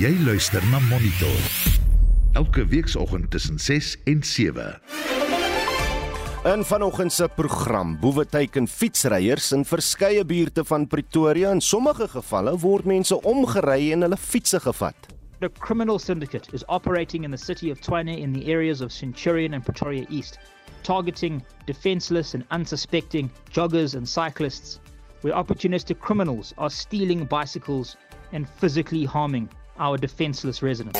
Jy luister na Monitor. Elke weekoggend tussen 6 en 7. In vanoggend se program boewe teiken fietsryers in verskeie buurte van Pretoria in sommige gevalle word mense omgery en hulle fietses gevat. The criminal syndicate is operating in the city of Tshwane in the areas of Centurion and Pretoria East, targeting defenseless and unsuspecting joggers and cyclists, where opportunistic criminals are stealing bicycles and physically harming our defenseless residents.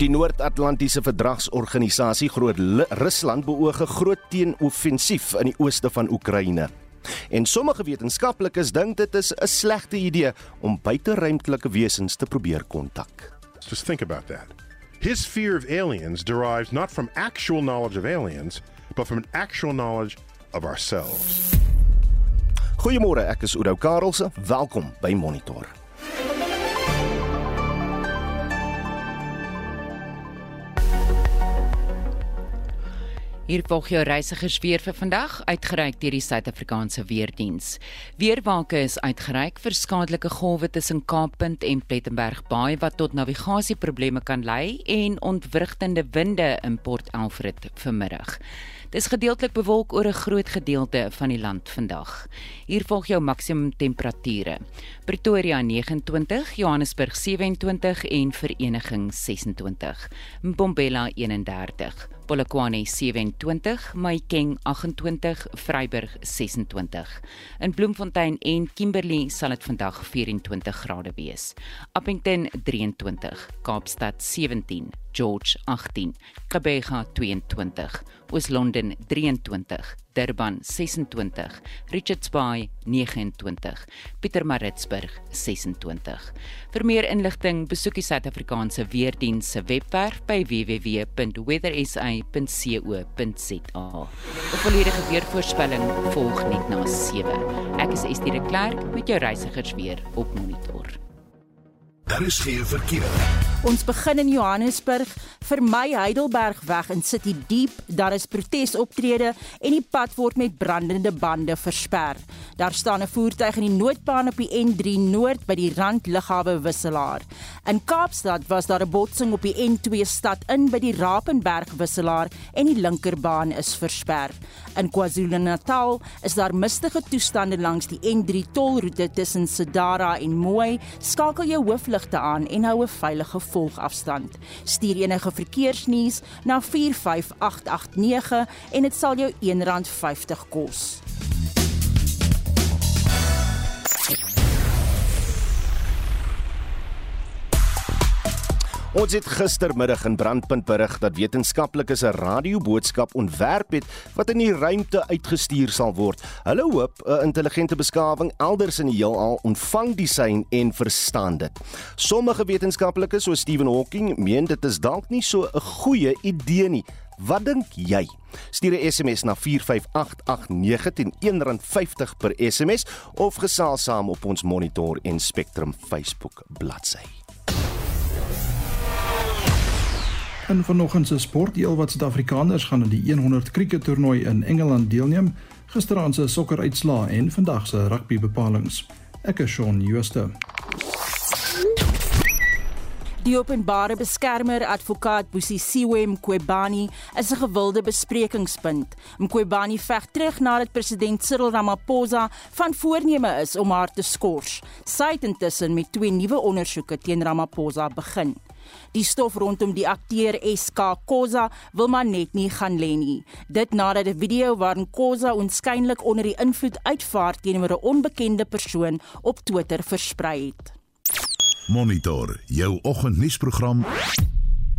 Die Noord-Atlantiese Verdragsorganisasie Groot Rusland beoog 'n groot teenoffensief in die ooste van Oekraïne. En sommige wetenskaplikes dink dit is 'n slegte idee om buiteruimtelike wesens te probeer kontak. Just think about that. His fear of aliens derives not from actual knowledge of aliens, but from an actual knowledge of ourselves. Goeiemôre, ek is Oudo Karelse. Welkom by Monitor. Hier volg jou reisigersweer vir vandag, uitgereik deur die Suid-Afrikaanse Weerdiens. Weerwake is uitgereik vir skadelike golwe tussen Kaappunt en Plettenberg Baai wat tot navigasieprobleme kan lei en ontwrigtende winde in Port Alfred vanmiddag. Dis gedeeltelik bewolk oor 'n groot gedeelte van die land vandag. Hier volg jou maksimum temperature. Pretoria 29, Johannesburg 27 en Vereniging 26. Mbombela 31. Polokwane 27, Mahikeng 28, Vryburg 26. In Bloemfontein en Kimberley sal dit vandag 24 grade wees. Appington 23, Kaapstad 17, George 18, Gqeberha 22, Oos-London 23, Durban 26, Richards Bay 29, Pietermaritzburg 26. Vir meer inligting, besoek die Suid-Afrikaanse Weerdiens se webwerf by www.weathersa.co.za. 'n Volledige weervoorspelling volg net na 7. Ek is Estie de Klerk met jou reisigersweer op Monitor. Daar is geen verkeer. Ons begin in Johannesburg, vermy Heidelbergweg in City Deep. Daar is protesoptrede en die pad word met brandende bande versper. Daar staan 'n voertuig in die noodbaan op die N3 Noord by die Rand Lughawe wisselaar. In Kaapstad was daar 'n botsing op die N2 stad in by die Rapenberg wisselaar en die linkerbaan is versper. In KwaZulu-Natal is daar mistige toestande langs die N3 tolroete tussen Sedara en Mooi. Skakel jou hoofligte aan en hou 'n veilige volgafstand. Stuur enige verkeersnuus na 45889 en dit sal jou R1.50 kos. Ons het gistermiddag in Brandpunt berig dat wetenskaplikes 'n radioboodskap ontwerp het wat in die ruimte uitgestuur sal word. Hulle hoop 'n intelligente beskawing elders in die heelal ontvang die sein en verstaan dit. Sommige wetenskaplikes soos Stephen Hawking meen dit is dalk nie so 'n goeie idee nie. Wat dink jy? Stuur 'n SMS na 45889 teen R1.50 per SMS of gesels saam op ons Monitor en Spectrum Facebook bladsy. In vanoggend se sport, die wat Suid-Afrikaners gaan aan die 100 krieket toernooi in Engeland deelneem, gisteraand se sokkeruitslae en vandag se rugby bepalinge. Ek is Shaun Jooste. Die openbare beskermer advokaat Busisiwe Mqwebani is 'n gewilde besprekingspunt. Mqwebani veg terug nadat president Cyril Ramaphosa van voorneme is om haar te skors. Sy het intussen met twee nuwe ondersoeke teen Ramaphosa begin. Die stof rondom die akteur SK Khoza wil maar net nie gaan lê nie. Dit nadat 'n video waarin Khoza onskynlik onder die invloed uitvaar teenoor 'n onbekende persoon op Twitter versprei het. Monitor jou oggendnuusprogram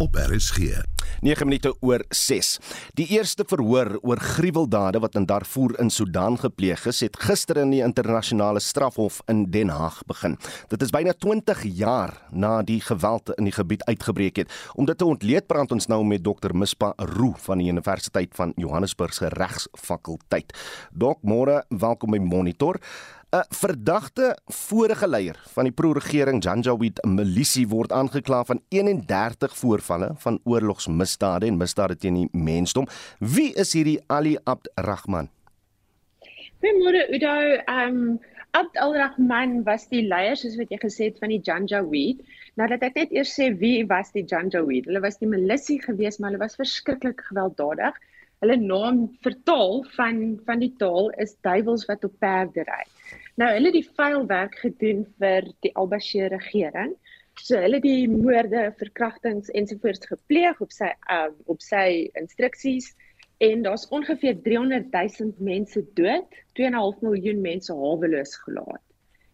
op RSG. 9 minute oor 6. Die eerste verhoor oor gruweldade wat in Darfur in Sudan gepleeg is, het gister in die internasionale strafhof in Den Haag begin. Dit is byna 20 jaar na die geweld in die gebied uitgebreek het. Om dit te ontleed praat ons nou met Dr Mispa Roo van die Universiteit van Johannesburg se Regsfakulteit. Dok, môre, welkom by Monitor. 'n Verdagte vorige leier van die pro-regering Janjaweed milisie word aangekla van 31 voorvalle van oorlogsmisdade en misdade teen die mensdom. Wie is hierdie Ali Abd Rahman? Goeiemôre Udo. Ehm um, Abd al-Rahman was die leier soos wat jy gesê het van die Janjaweed. Nou dat ek net eers sê wie was die Janjaweed? Hulle was die milisie gewees, maar hulle was verskriklik gewelddadig. Hulle naam vertaal van van die taal is duiwels wat op perde ry. Nou hulle het die vuil werk gedoen vir die Al-Bashir regering. So hulle het die moorde, verkrachtings ensovoorts gepleeg op sy um, op sy instruksies en daar's ongeveer 300 000 mense dood, 2.5 miljoen mense haweloos gelaat.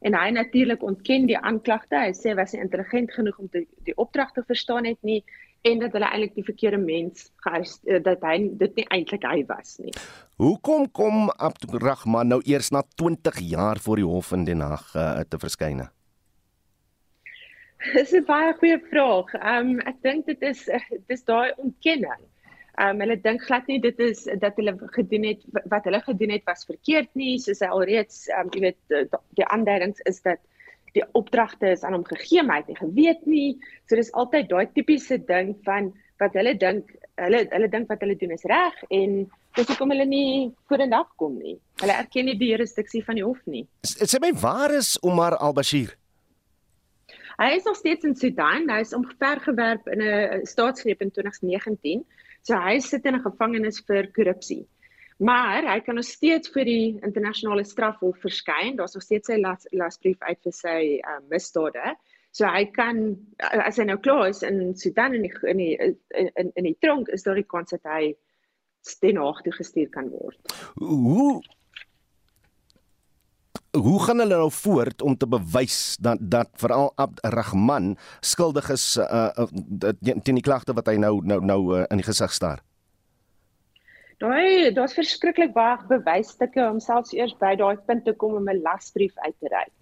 En hy natuurlik ontken die aanklagte. Hy sê was hy intelligent genoeg om die, die opdrag te verstaan het nie en dat hulle eintlik die verkeerde mens gearresteer dat hy dit nie eintlik hy was nie. Hoekom kom Abdurrahman nou eers na 20 jaar voor die hof in Den Haag uh, te verskyn? Dis 'n baie goeie vraag. Ehm um, ek dink dit is dis daai ontkenning. Ehm um, hulle dink glad nie dit is dat hulle gedoen het wat hulle gedoen het was verkeerd nie, soos hy alreeds ehm um, jy weet die aanduidings is dat die opdragte is aan hom gegee, maar hy het nie geweet nie. So dis altyd daai tipiese ding van wat hulle dink hulle hulle dink wat hulle doen is reg en dis hoekom hulle nie vorendag kom nie. Hulle erken nie die jurisdiksie van die hof nie. Sê my waar is Omar al-Bashir? Hy is nog steeds in Sudan. Hy is omvergewerp in 'n staatsgreep in 2019. So hy sit in 'n gevangenis vir korrupsie. Maar hy kan nog steeds vir die internasionale strafhof verskyn. Daar's nog steeds sy las, lasbrief uit vir sy uh, misdade. So hy kan as hy nou klaar is in Sudan in die in die in in die tronk is daar die kans dat hy Den Haag toe gestuur kan word. Hoe hoe gaan hulle nou voort om te bewys dat dat veral Abd Rahman skuldig is uh, uh, teen die klagte wat hy nou nou nou uh, in die gesig staar? Daai daar's verskriklik baie bewysstukke om selfs eers by daai punt te kom om 'n lasbrief uit te reik.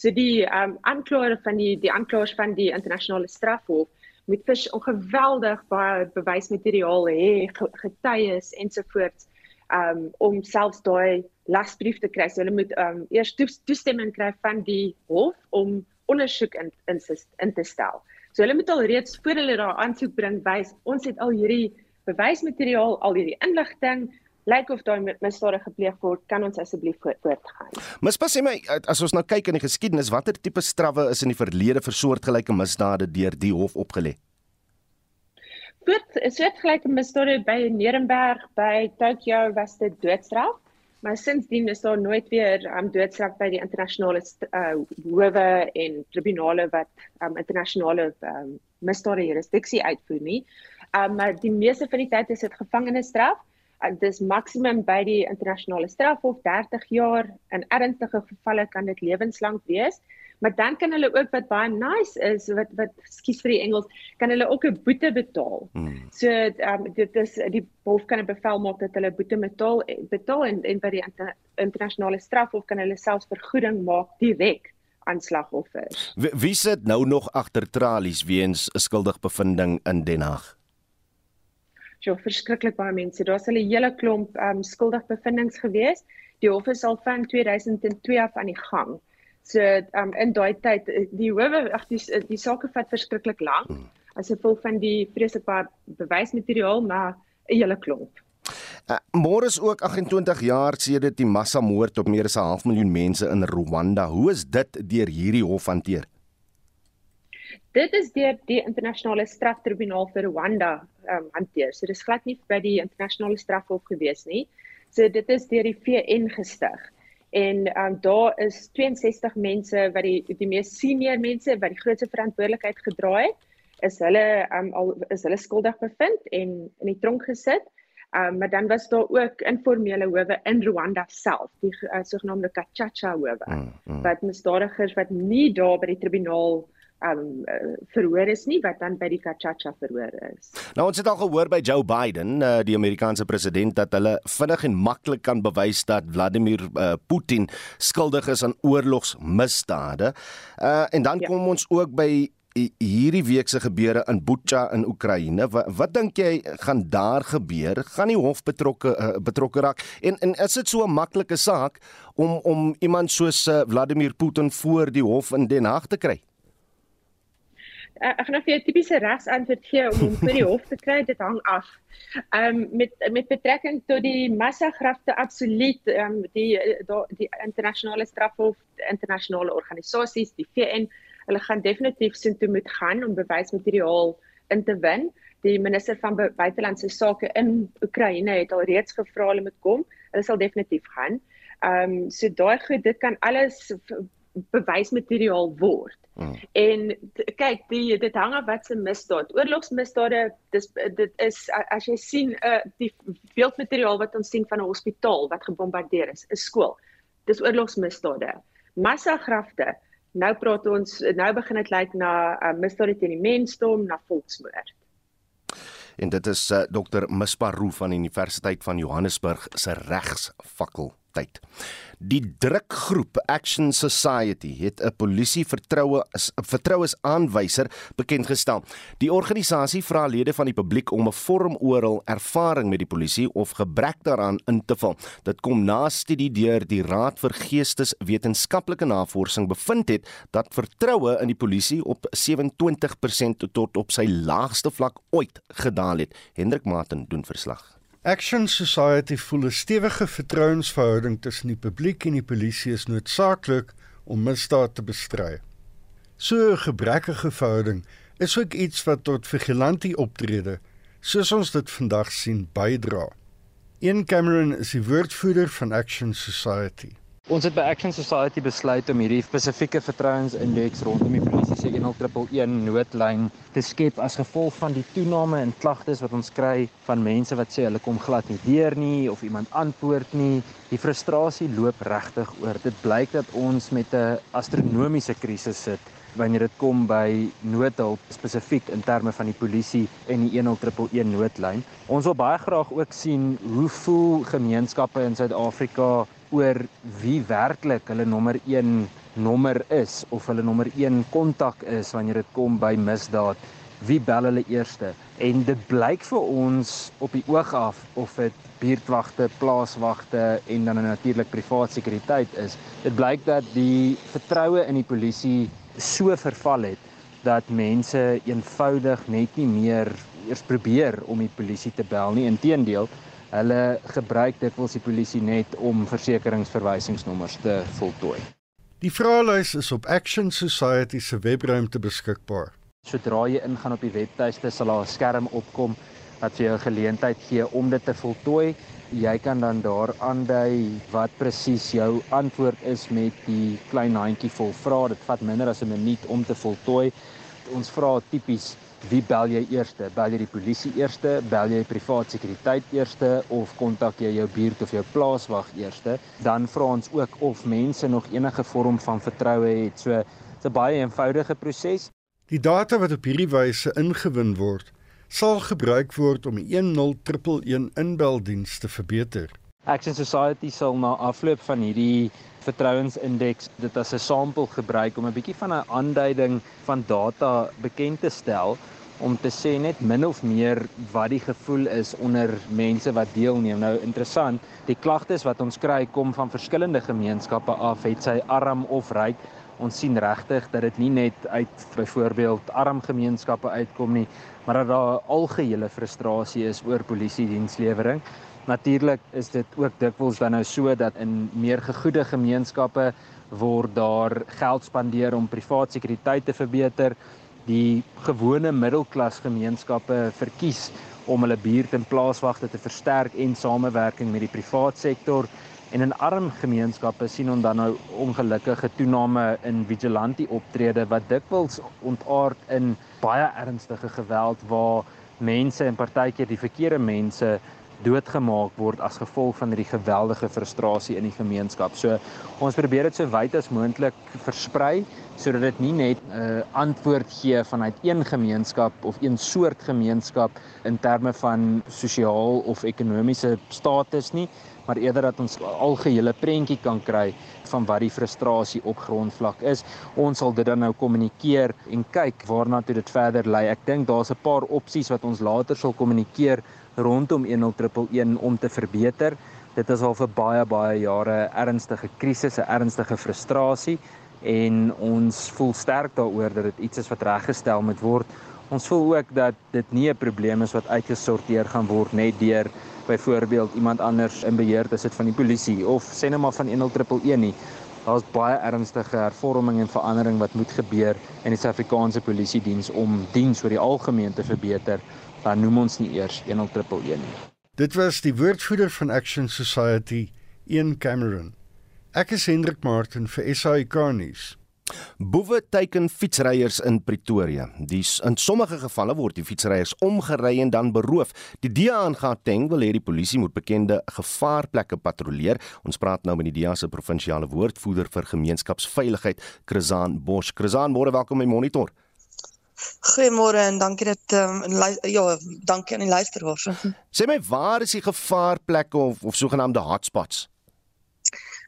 So die um aanklaer van die die aanklaers van die internasionale strafhof moet vers ongeweldig baie bewysmateriaal hê, getuies ensovoorts um om selfs daai lasbrief te kry. So hulle moet um eers toestemming kry van die hof om ondersoek in in, in te stel. So hulle moet al reeds voor hulle daar aansoek bring wys ons het al hierdie bewysmateriaal, al hierdie inligting lyk of daai misdade gepleeg word, kan ons asseblief voortgaan. Mis pas sê my as ons nou kyk in die geskiedenis, watter tipe strawwe is in die verlede vir soortgelyke misdade deur die hof opgelê? Voort soortgelyke misdade by Nuremberg, by Tokyo was dit doodstraf. Maar sindsdien is daar nooit weer um, doodstraf by die internasionale uh, howe en tribunale wat um, internasionale um, misdade jurisdiksie uitvoer nie. Um, maar die meeste van die tyd is dit gevangenisstraf. Uh, dis maksimum by die internasionale strafhof 30 jaar. In ernstige gevalle kan dit lewenslank wees maar dan kan hulle ook wat baie nice is wat wat skuis vir die Engels kan hulle ook 'n boete betaal. Hmm. So um, dit is die hof kan 'n bevel maak dat hulle boete betaal betaal en en by die inter, internasionale strafhof kan hulle selfs vergoeding maak direk aan slagoffers. Wie, wie sit nou nog agter tralies weens 'n skuldig bevinding in Den Haag? Ja, verskriklik baie mense. Daar's 'n hele klomp um, skuldig bevindinge gewees. Die hof is al van 2002 af aan die gang. So um in daai tyd eh, die howe ag die die saak vat verskriklik lank hmm. as gevolg van die vreeslike bewysmateriaal maar 'n hele klomp. Uh, Môre is ook 28 jaar sedert die massamoord op meer as 'n half miljoen mense in Rwanda. Hoe is dit deur hierdie hof hanteer? Dit is deur die internasionale straftribunaal vir Rwanda um, hanteer. So dis glad nie by die internasionale strafhof gewees nie. So dit is deur die VN gestig en um, daar is 62 mense wat die die mees senior mense wat die grootste verantwoordelikheid gedra het is hulle um, al is hulle skuldig bevind en in die tronk gesit. Um, maar dan was daar ook informele howe in Rwanda self, die uh, sogenaamde Kachacha howe. Mm, mm. Wat misdadigers wat nie daar by die tribunaal um verhoor is nie wat dan by die Kachacha verhoor is. Nou ons het al gehoor by Joe Biden, uh, die Amerikaanse president dat hulle vinnig en maklik kan bewys dat Vladimir uh, Putin skuldig is aan oorlogsmisdade. Uh en dan ja. kom ons ook by hierdie week se gebeure in Bucha in Oekraïne. Wat, wat dink jy gaan daar gebeur? Gaan die hof betrokke uh, betrokke raak? En en is dit so 'n maklike saak om om iemand soos uh, Vladimir Putin voor die hof in Den Haag te kry? Ek gaan nou vir 'n tipiese regsantwoord gee om hom vir die hof te kry, dit hang af. Ehm um, met met betrekking tot die massagrafte absoluut ehm um, die die, die internasionale strafhof, internasionale organisasies, die VN, hulle gaan definitief sin toe moet gaan om bewysmateriaal in te win. Die minister van buitelandse sake in Oekraïne het al reeds gevra hulle moet kom. Hulle sal definitief gaan. Ehm um, so daai goed, dit kan alles bewysmateriaal word. Hmm. En kyk, die dit hang af wat se misdaad. Oorlogsmisdade, dis dit is as jy sien uh, die beeldmateriaal wat ons sien van 'n hospitaal wat gebombardeer is, 'n skool. Dis oorlogsmisdade. Massagrafte. Nou praat ons nou begin dit lyk na 'n uh, misdade teen die mensdom, na volksmoord. En dit is uh, Dr. Misparu van die Universiteit van Johannesburg se regsfakkel tyd. Die drukgroep Action Society het 'n polisie vertroue 'n vertrouesaanwyser bekend gestel. Die organisasie vra lede van die publiek om 'n vorm oral ervaring met die polisie of gebrek daaraan in te vul. Dit kom na studie deur die Raad vir Geesteswetenskaplike Navorsing bevind het dat vertroue in die polisie op 27% tot op sy laagste vlak ooit gedaal het. Hendrik Maten doen verslag. Action Society voel 'n stewige vertrouensverhouding tussen die publiek en die polisie is noodsaaklik om misdaad te bestry. So 'n gebrekkige verhouding is ook iets wat tot vigilantie optrede, soos ons dit vandag sien, bydra. Ian Cameron is die woordvoerder van Action Society. Ons het by Action Society besluit om hierdie spesifieke vertrouensindeks rondom die polisie se 111 noodlyn te skep as gevolg van die toename in klagtes wat ons kry van mense wat sê hulle kom glad nie deur nie of iemand antwoord nie. Die frustrasie loop regtig oor. Dit blyk dat ons met 'n astronomiese krisis sit wanneer dit kom by noodhulp spesifiek in terme van die polisie en die 111 noodlyn. Ons wil baie graag ook sien hoe voel gemeenskappe in Suid-Afrika oor wie werklik hulle nommer 1 nommer is of hulle nommer 1 kontak is wanneer dit kom by misdaad. Wie bel hulle eerste? En dit blyk vir ons op die oog af of dit buurtwagte, plaaswagte en dan natuurlik privaat sekuriteit is. Dit blyk dat die vertroue in die polisie so verval het dat mense eenvoudig net nie meer eers probeer om die polisie te bel nie. Inteendeel, Hulle gebruik dikwels die polisie net om versekeringsverwysingsnommers te voltooi. Die vraelys is op Action Society se webruimte beskikbaar. Sodra jy ingaan op die webtuiste sal daar 'n skerm opkom wat vir jou 'n geleentheid gee om dit te voltooi. Jy kan dan daar aandui wat presies jou antwoord is met die klein handjie vol vrae. Dit vat minder as 'n minuut om te voltooi. Ons vra tipies wie bel jy eerste? Bel jy die polisie eerste? Bel jy privaat sekuriteit eerste of kontak jy jou buurt of jou plaaswag eerste? Dan vra ons ook of mense nog enige vorm van vertroue het. So dit's 'n baie eenvoudige proses. Die data wat op hierdie wyse ingewin word, sal gebruik word om die 10111 inbeldiens te verbeter. Action Society sal na afloop van hierdie vertrouensindeks dit as 'n sampel gebruik om 'n bietjie van 'n aanduiding van data bekend te stel om te sê net min of meer wat die gevoel is onder mense wat deelneem. Nou interessant, die klagtes wat ons kry kom van verskillende gemeenskappe af, het sy arm of ryk. Ons sien regtig dat dit nie net uit byvoorbeeld arm gemeenskappe uitkom nie, maar dat daar algehele frustrasie is oor polisie dienslewering. Natuurlik is dit ook dikwels dan nou so dat in meer gegoede gemeenskappe word daar geld spandeer om privaat sekuriteit te verbeter. Die gewone middelklas gemeenskappe verkies om hulle buurt en plaaswagte te versterk en samewerking met die privaat sektor. En in arm gemeenskappe sien ons dan nou ongelukkige toename in vigilante optrede wat dikwels ontaard in baie ernstige geweld waar mense en partykeer die verkeerde mense doodgemaak word as gevolg van hierdie geweldige frustrasie in die gemeenskap. So ons probeer dit so wyd as moontlik versprei sodat dit nie net 'n uh, antwoord gee vanuit een gemeenskap of een soort gemeenskap in terme van sosiaal of ekonomiese status nie, maar eerder dat ons algehele prentjie kan kry van wat die frustrasie op grondvlak is. Ons sal dit dan nou kommunikeer en kyk waarna toe dit verder lei. Ek dink daar's 'n paar opsies wat ons later sal kommunikeer rondom 10111 om te verbeter. Dit is al vir baie baie jare 'n ernstige krisis, 'n ernstige frustrasie en ons voel sterk daaroor dat dit iets is wat reggestel moet word. Ons voel ook dat dit nie 'n probleem is wat uitgesorteer gaan word net deur byvoorbeeld iemand anders in beheer te sit van die polisie of sê net maar van 10111 nie. Daar's baie ernstige hervorming en verandering wat moet gebeur in die Suid-Afrikaanse Polisie diens om diens oor die algemeen te verbeter. Dan noem ons nie eers 10111 nie. Dit was die woordvoerder van Action Society, Ian Cameron. Ek is Hendrik Martin vir SAK nuus. Boewe teiken fietsryers in Pretoria. Dis in sommige gevalle word die fietsryers omgery en dan beroof. Die DEA in Gauteng wil hê die polisie moet bekende gevaarplekke patrolleer. Ons praat nou met die DEA se provinsiale woordvoerder vir gemeenskapsveiligheid, Krezaan Bosch. Krezaan, môre welkom by Monitor. Goeiemôre en dankie dat um, ja, dankie aan die luisteraars. Sê my, waar is die gevaarplekke of of sogenaamde hotspots?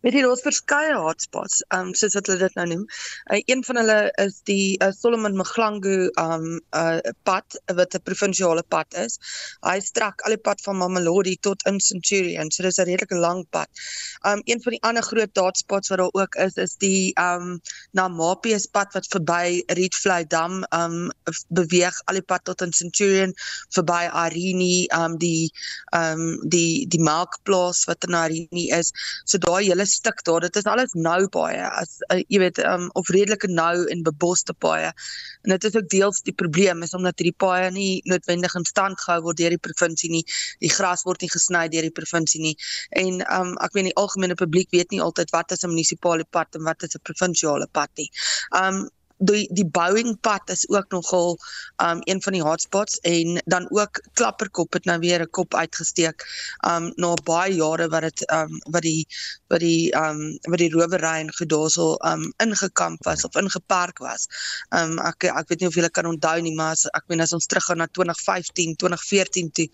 Weet jy daar's verskeie hotspots, um soos wat hulle dit nou noem. Uh, een van hulle is die uh, Solomon Mglangu um uh pad wat 'n provinsiale pad is. Hy strek al die pad van Mamelodi tot in Centurion, so dis 'n redelike lang pad. Um een van die ander groot hotspots wat daar ook is is die um Namapies pad wat verby Rietvlei Dam um beweeg al die pad tot in Centurion verby Arini, um die um die die melkplaas wat in Arini is. So daai hele stuk daar. Dit is alles nou baie as uh, jy weet um, of redelike nou in beboste paaie. En dit is ook deels die probleem is omdat hierdie paaie nie noodwendig in stand gehou word deur die provinsie nie. Die gras word nie gesny deur die provinsie nie. En um, ek weet die algemene publiek weet nie altyd wat is 'n munisipale pad en wat is 'n provinsiale pad nie. Um die die Boeing pad is ook nogal um een van die hotspots en dan ook Klapperkop het nou weer 'n kop uitgesteek um na baie jare wat dit um wat die wat die um wat die rowery en gedasel um ingekamp was of ingepark was. Um ek ek weet nie of julle kan onthou nie maar as, ek meen as ons teruggaan na 2015, 2014 toe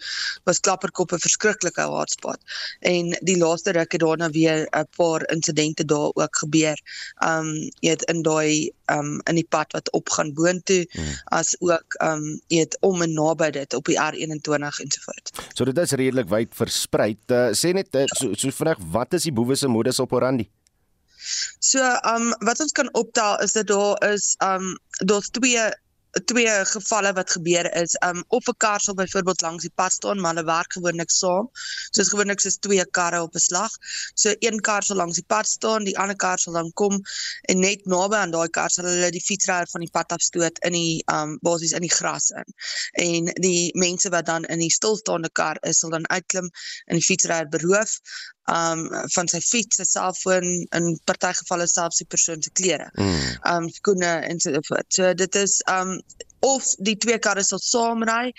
was Klapperkop 'n verskriklike hotspot en die laaste ruk het daarna weer 'n paar insidente daar ook gebeur. Um jy het in daai um in die pad wat opgaan boontoe hmm. as ook um eet om en naby dit op die R21 ensovoorts. So dit is redelik wyd versprei. Uh, sê net uh, so so vinnig wat is die boewe se modus operandi? So um wat ons kan optel is dat daar is um daar's twee twee gevalle wat gebeur is um op 'n kar sal byvoorbeeld langs die pad staan maar hulle werk gewoonlik saam. Soos gewoonlik is twee karre op 'n slag. So een kar sal langs die pad staan die ander kar sal dan kom en net naby aan daai kar sal hulle die fietsryer van die pad afstoot in die um basies in die gras in. En die mense wat dan in die stilstaande kar is sal dan uitklim en die fietsryer beroof um van sy fiets, sy selfoon in party gevalle selfs die persoon se klere. Mm. Um skoene en so voort. So dit is um of die twee karre sal saamry.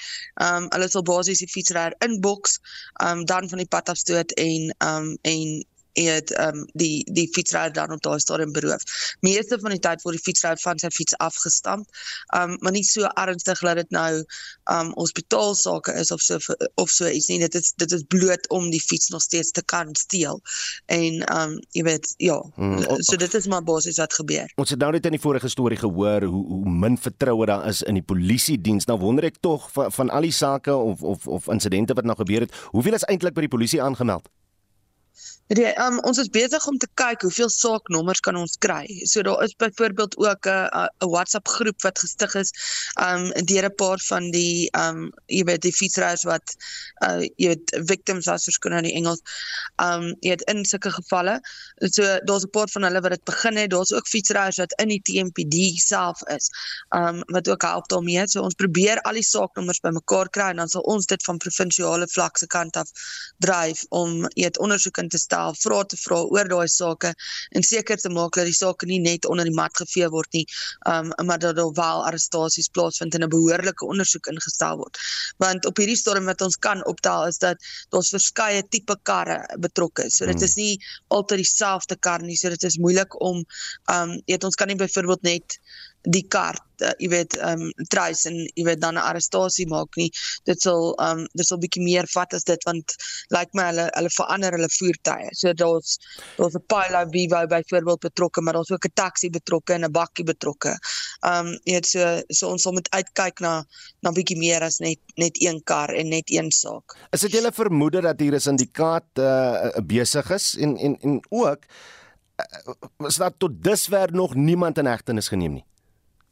Um hulle sal basies die fietsryer inboks, um dan van die pad afstoot en um en het um die die fietsryer dan op daai stadium beroof. Meeste van die tyd word die fietsryer van sy fiets afgestamp. Um maar nie so ernstig dat dit nou um hospitaalsake is of so of so iets nie. Dit is dit is bloot om die fiets nog steeds te kan steel. En um jy weet ja, hmm, so dit is maar basies wat gebeur. Ons het nou net in die vorige storie gehoor hoe hoe min vertroue daar is in die polisie diens. Nou wonder ek tog van, van al die sake of of of insidente wat nou gebeur het, hoeveel is eintlik by die polisie aangemeld? Die, um, ons is besig om te kyk hoeveel saaknommers kan ons kry. So daar is byvoorbeeld ook 'n 'n WhatsApp groep wat gestig is um deur 'n paar van die um jy weet die fietsryers wat uh jy weet victims as verskoon in die Engels. Um jy weet in sulke gevalle. So daar's 'n paar van hulle wat dit begin het. Daar's ook fietsryers wat in die TMPD self is. Um wat ook help daarmee. So ons probeer al die saaknommers bymekaar kry en dan sal ons dit van provinsiale vlak se kant af dryf om jy weet ondersoek in te stel self vra te vra oor daai sake en seker te maak dat die sake nie net onder die mat gevee word nie, um, maar dat daar wel arrestasies plaasvind en 'n behoorlike ondersoek ingestel word. Want op hierdie stadium wat ons kan optel is dat daar's verskeie tipe karre betrokke. So dit hmm. is nie altyd dieselfde kar nie, so dit is moeilik om um weet ons kan nie byvoorbeeld net die kaart, uh, jy weet, ehm um, trace en jy weet dan 'n arrestasie maak nie. Dit sal ehm um, dit sal bietjie meer vat as dit want lyk like my hulle hulle verander hulle voertuie. So daar's daar's 'n Pilot Vivo byvoorbeeld betrokke, maar daar's ook 'n taxi betrokke en 'n bakkie betrokke. Ehm um, jy weet so so ons sal moet uitkyk na na bietjie meer as net net een kar en net een saak. Is dit julle vermoede dat hier 'n syndikaat uh, besig is en en en ook was daar tot dusver nog niemand in hegtenis geneem nie.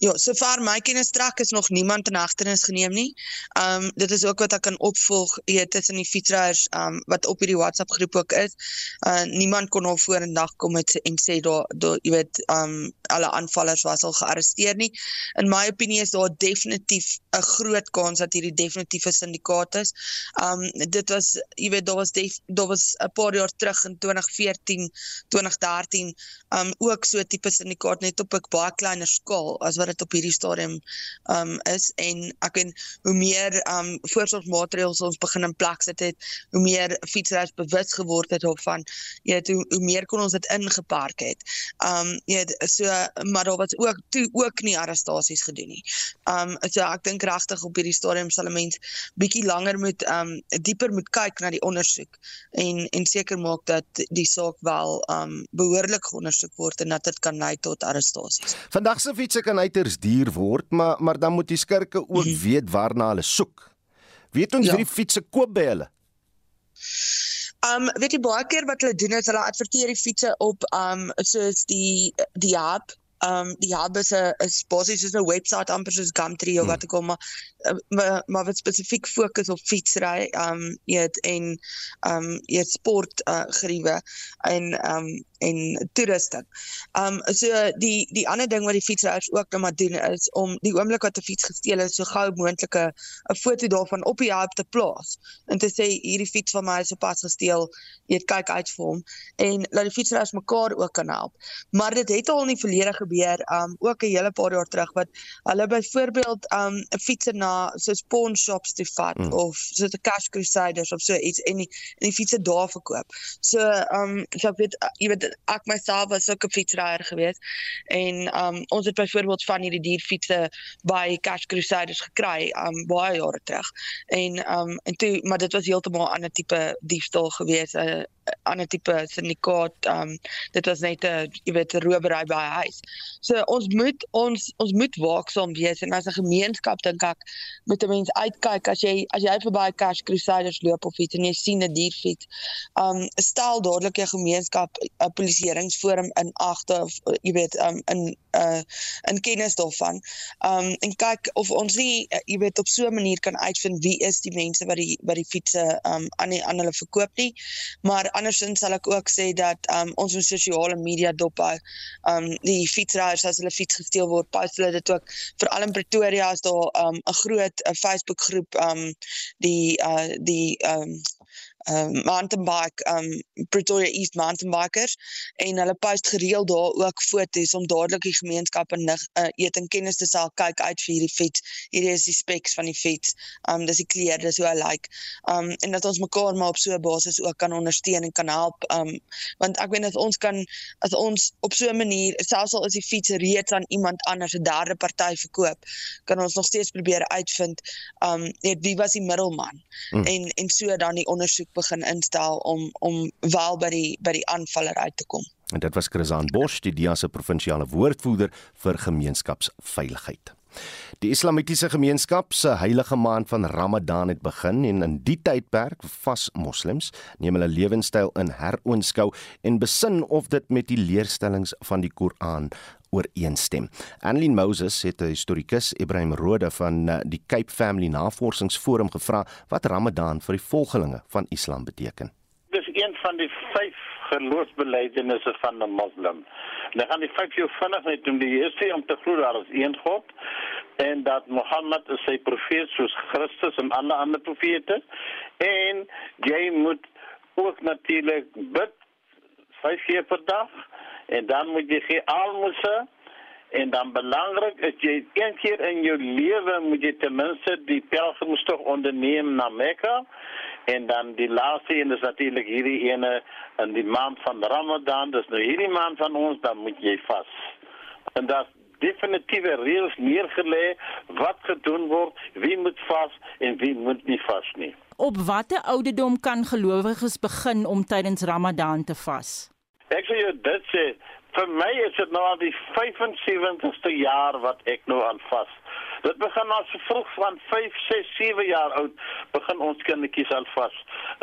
Ja, sover my kennis trek is nog niemand in hegtenis geneem nie. Um dit is ook wat ek kan opvolg weet tussen die fietsryers um wat op hierdie WhatsApp groep ook is. Uh niemand kon al vorendag kom met en sê daar daar jy weet um alle aanvallers was al gearresteer nie. In my opinie is daar definitief 'n groot kans dat hierdie definitiewe syndikaat is. Um dit was jy weet daar was daar was 'n paar jaar terug in 2014, 2013 um ook so 'n tipe syndikaat net op 'n baie kleiner skaal as wat dit op hierdie stadium um is en ek en hoe meer um voorsorgmaatreëls ons begin in plek sit het, hoe meer fietsryers bewus geword het daarvan, jy weet hoe, hoe meer kon ons dit ingepark het. Um jy weet so maar daar was ook toe ook nie arrestasies gedoen nie. Um so ek dink regtig op hierdie stadium sal 'n mens bietjie langer moet um dieper moet kyk na die ondersoek en en seker maak dat die saak wel um behoorlik geondersoek word en dat dit kan lei tot arrestasies. Vandag se fietsse kan uiters duur word, maar maar dan moet die skurke ook -hmm. weet waarna hulle soek. Weet ons ja. wie die fietsse koop by hulle? Um weet jy baie keer wat hulle doen is hulle adverteer die fietsse op um soos die die app um die hub is 'n is basies soos 'n webwerf amper soos Gumtree of hmm. wat ek al maar maar, maar wat spesifiek fokus op fietsry um het en um het sport uh, geriewe en um en toerusting. Um so die die ander ding wat die fietsryers ook nou maar doen is om die oomblik wat 'n fiets gesteel is so gou moontlik 'n 'n foto daarvan op die app te plaas en te sê hierdie fiets van my is sopas gesteel. Jy kyk uit vir hom en laat die fietsryers mekaar ook kan help. Maar dit het al in die verlede gebeur um ook 'n hele paar jaar terug wat hulle byvoorbeeld um 'n fietser na so pawn shops toe vat hmm. of so 'n cash crusaders of so iets en die en die fietsse daar verkoop. So um so ek weet jy weet ek myself was ook 'n fietsryer gewees en um ons het byvoorbeeld van hierdie dierfietsse by Cash Crusaders gekry um baie jare terug en um en toe maar dit was heeltemal 'n ander tipe diefstal gewees 'n uh, ander tipe syndikaat um dit was net 'n jy weet 'n robery by 'n huis. So ons moet ons ons moet waaksaam wees en as 'n gemeenskap dink ek moet 'n mens uitkyk as jy as jy verby Cash Crusaders loop of iets en jy sien 'n dierfiets. Um stel dadelik jou gemeenskap 'n polisieeringsforum in agte of jy weet um in uh in kennis daarvan. Um en kyk of ons nie jy weet op so 'n manier kan uitvind wie is die mense wat die wat die fietsse um aan die aan hulle verkoop nie. Maar andersins sal ek ook sê dat um, ons op sosiale media dop hou. Um die fietsryers as hulle fiets gesteel word, post hulle dit ook veral in Pretoria is daar 'n um, groot Facebook groep um die uh die um um mountain bike um Pretoria East mountain bikers en hulle post gereeld daar ook foto's om dadelik die gemeenskap en uh, eet en kennis te sal kyk uit vir hierdie fiets. Hierdie is die specs van die fiets. Um dis die kleur, dis hoe hy lyk. Like. Um en dat ons mekaar maar op so 'n basis ook kan ondersteun en kan help. Um want ek weet dat ons kan as ons op so 'n manier selfs al is die fiets reeds aan iemand anders 'n derde party verkoop, kan ons nog steeds probeer uitvind um net wie was die middelman hmm. en en so dan die ondersoek begin instel om om wel by die by die aanvaller uit te kom. En dit was Chrisan Bosch, die DEA se provinsiale woordvoerder vir gemeenskapsveiligheid. Die Islamitiese gemeenskap se heilige maand van Ramadan het begin en in die tydperk vas moslems neem hulle lewenstyl in heroonskou en besin of dit met die leerstellings van die Koran ooreenstem. Annelien Moses het 'n historikus Ibrahim Rode van eh, die Cape Family Navorsingsforum gevra wat Ramadan vir die volgelinge van Islam beteken. Dis een van die vyf geloofsbelijdenisse van 'n moslim. Dan gaan die vyf jou vinnig net doen die eerste om te glo daar is een God en dat Mohammed is sy profeet soos Christus en alle ander profete en jy moet ook natuurlik bid vyf keer per dag en dan moet jy gee almose. En dan belangrik is jy een keer in jou lewe moet jy ten minste die pelgrimstog onderneem na Mekka. En dan die laaste een is natuurlik hierdie ene in die maand van Ramadan. Dis nou hierdie maand van ons dan moet jy vas. En dat definitiewe reëls neergelê wat gedoen word wie moet vas en wie moet nie vas nie. Op watter ouderdom kan gelowiges begin om tydens Ramadan te vas Ek sê dit sê vir my is dit nou al die 75ste jaar wat ek nou aan vas. Dit begin al so vroeg van 5, 6, 7 jaar oud begin ons kindertjies al vas.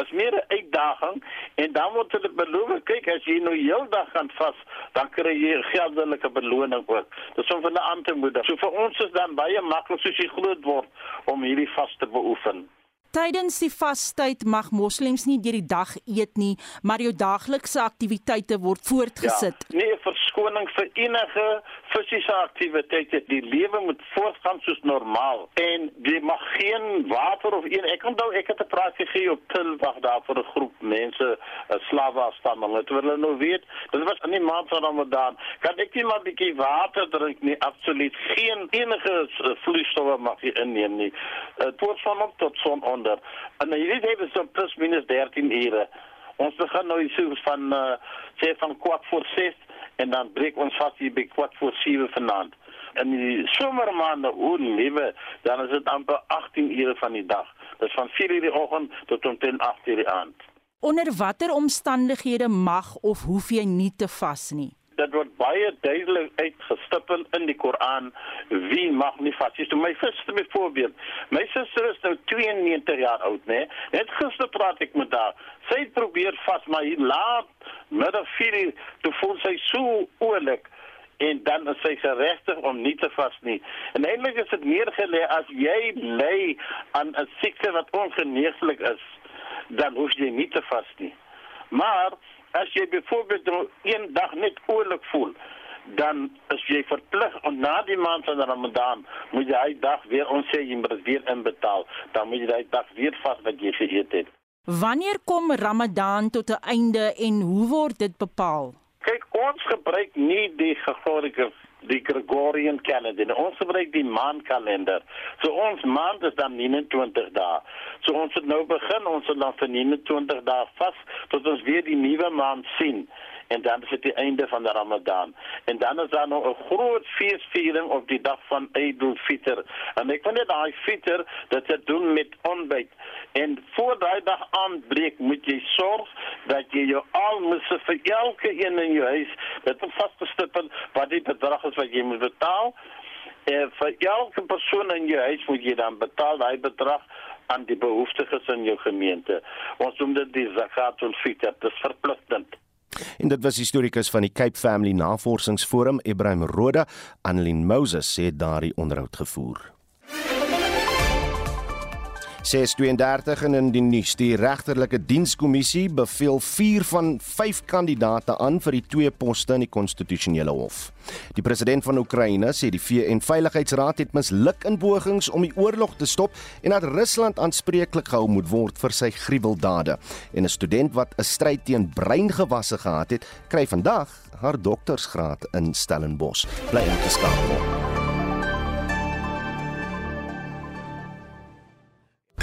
Is meer 'n uitdaging en dan word hulle beloof, kyk as jy nou heeldag gaan vas, dan kry jy geldelike beloning ook. Dis om hulle aan te moedig. So vir ons is dan baie maklik soos jy groot word om hierdie vas te beoefen. Tydens die vastyd mag moslems nie deur die dag eet nie, maar jou daaglikse aktiwiteite word voortgesit. Ja, nee, verskoning vir enige fisiese aktiwiteite. Die lewe moet voortgaan soos normaal en jy mag geen water of een ek onthou ek het 'n praat gegee op Tilwag daar vir 'n groep mense, 'n slawe afstamming. Het hulle nou weet, dit was in die maand van Ramadan. Kan ek net maar 'n bietjie water drink nie? Absoluut geen enige vloeistowwe mag jy inneem nie. Dit word van op tot son onder. En hierdie het so plus minus 13 ure. Ons begin nou so van uh, sê van kwart voor 6 en dan breek ons vas hier by kwart voor 7 vanaand. En die somermaande hoe lewe, dan is dit amper 18 ure van die dag. Dit is van 4 uur die oggend tot omtrent 8 uur die aand. Onder watter omstandighede mag of hoef jy nie te vas nie? Dit word baie duidelik uitgestipel in die Koran wie mag nie vas is. My suster byvoorbeeld, my suster is nou 92 jaar oud, né? Net gister praat ek met haar. Sy probeer vas, maar hier laat middag 4 uur toe voel sy so oulik en dan is sy geregtig om nie te vas nie. En eintlik is dit meer gelê as jy ly aan 'n siekte wat ongeneeslik is, dan hoef jy nie te vas nie. Maar as jy byvoorbeeld nou een dag net oulik voel, dan is jy verplig om na die maand van Ramadan moet jy hy dag weer ons sê jy moet weer inbetaal, dan moet jy hy dag weer vas wat jy geëet het. Wanneer kom Ramadan tot 'n einde en hoe word dit bepaal? Kyk, ons gebruik nie die Gregoriese die Gregorian kalender. Ons gebruik die maankalender. So ons maand is dan 29 dae. So ons het nou begin, ons het dan vir 29 dae vas tot ons weer die nuwe maand sien en dan is dit die einde van die Ramadan. En dan is daar nog 'n groot feesviering op die dag van Eid al-Fitr. En ek dit daai Fitr dat dit doen met ontbyt. En voor daai dag aanbreek, moet jy sorg dat jy jou almisse vir elke een in jou huis met 'n vaste stipel wat die bedrag is wat jy moet betaal. En vir elke persoon in jou huis moet jy dan betaal daai bedrag aan die behoeftiges in jou gemeente. Ons noem dit die zakat al-fitr, dit is verpligtend. En dit was historikus van die Cape Family Navorsingsforum, Ibrahim Roda, Annelien Moses het daardie onderhoud gevoer. 632 en in die nuus die regterlike dienskommissie beveel 4 van 5 kandidate aan vir die twee poste in die konstitusionele hof. Die president van Oekraïne sê die VN Veiligheidsraad het misluk in pogings om die oorlog te stop en dat Rusland aanspreeklik gehou moet word vir sy gruweldade. En 'n student wat 'n stryd teen breingewasse gehad het, kry vandag haar doktorsgraad in Stellenbosch. Bly ingeskakel.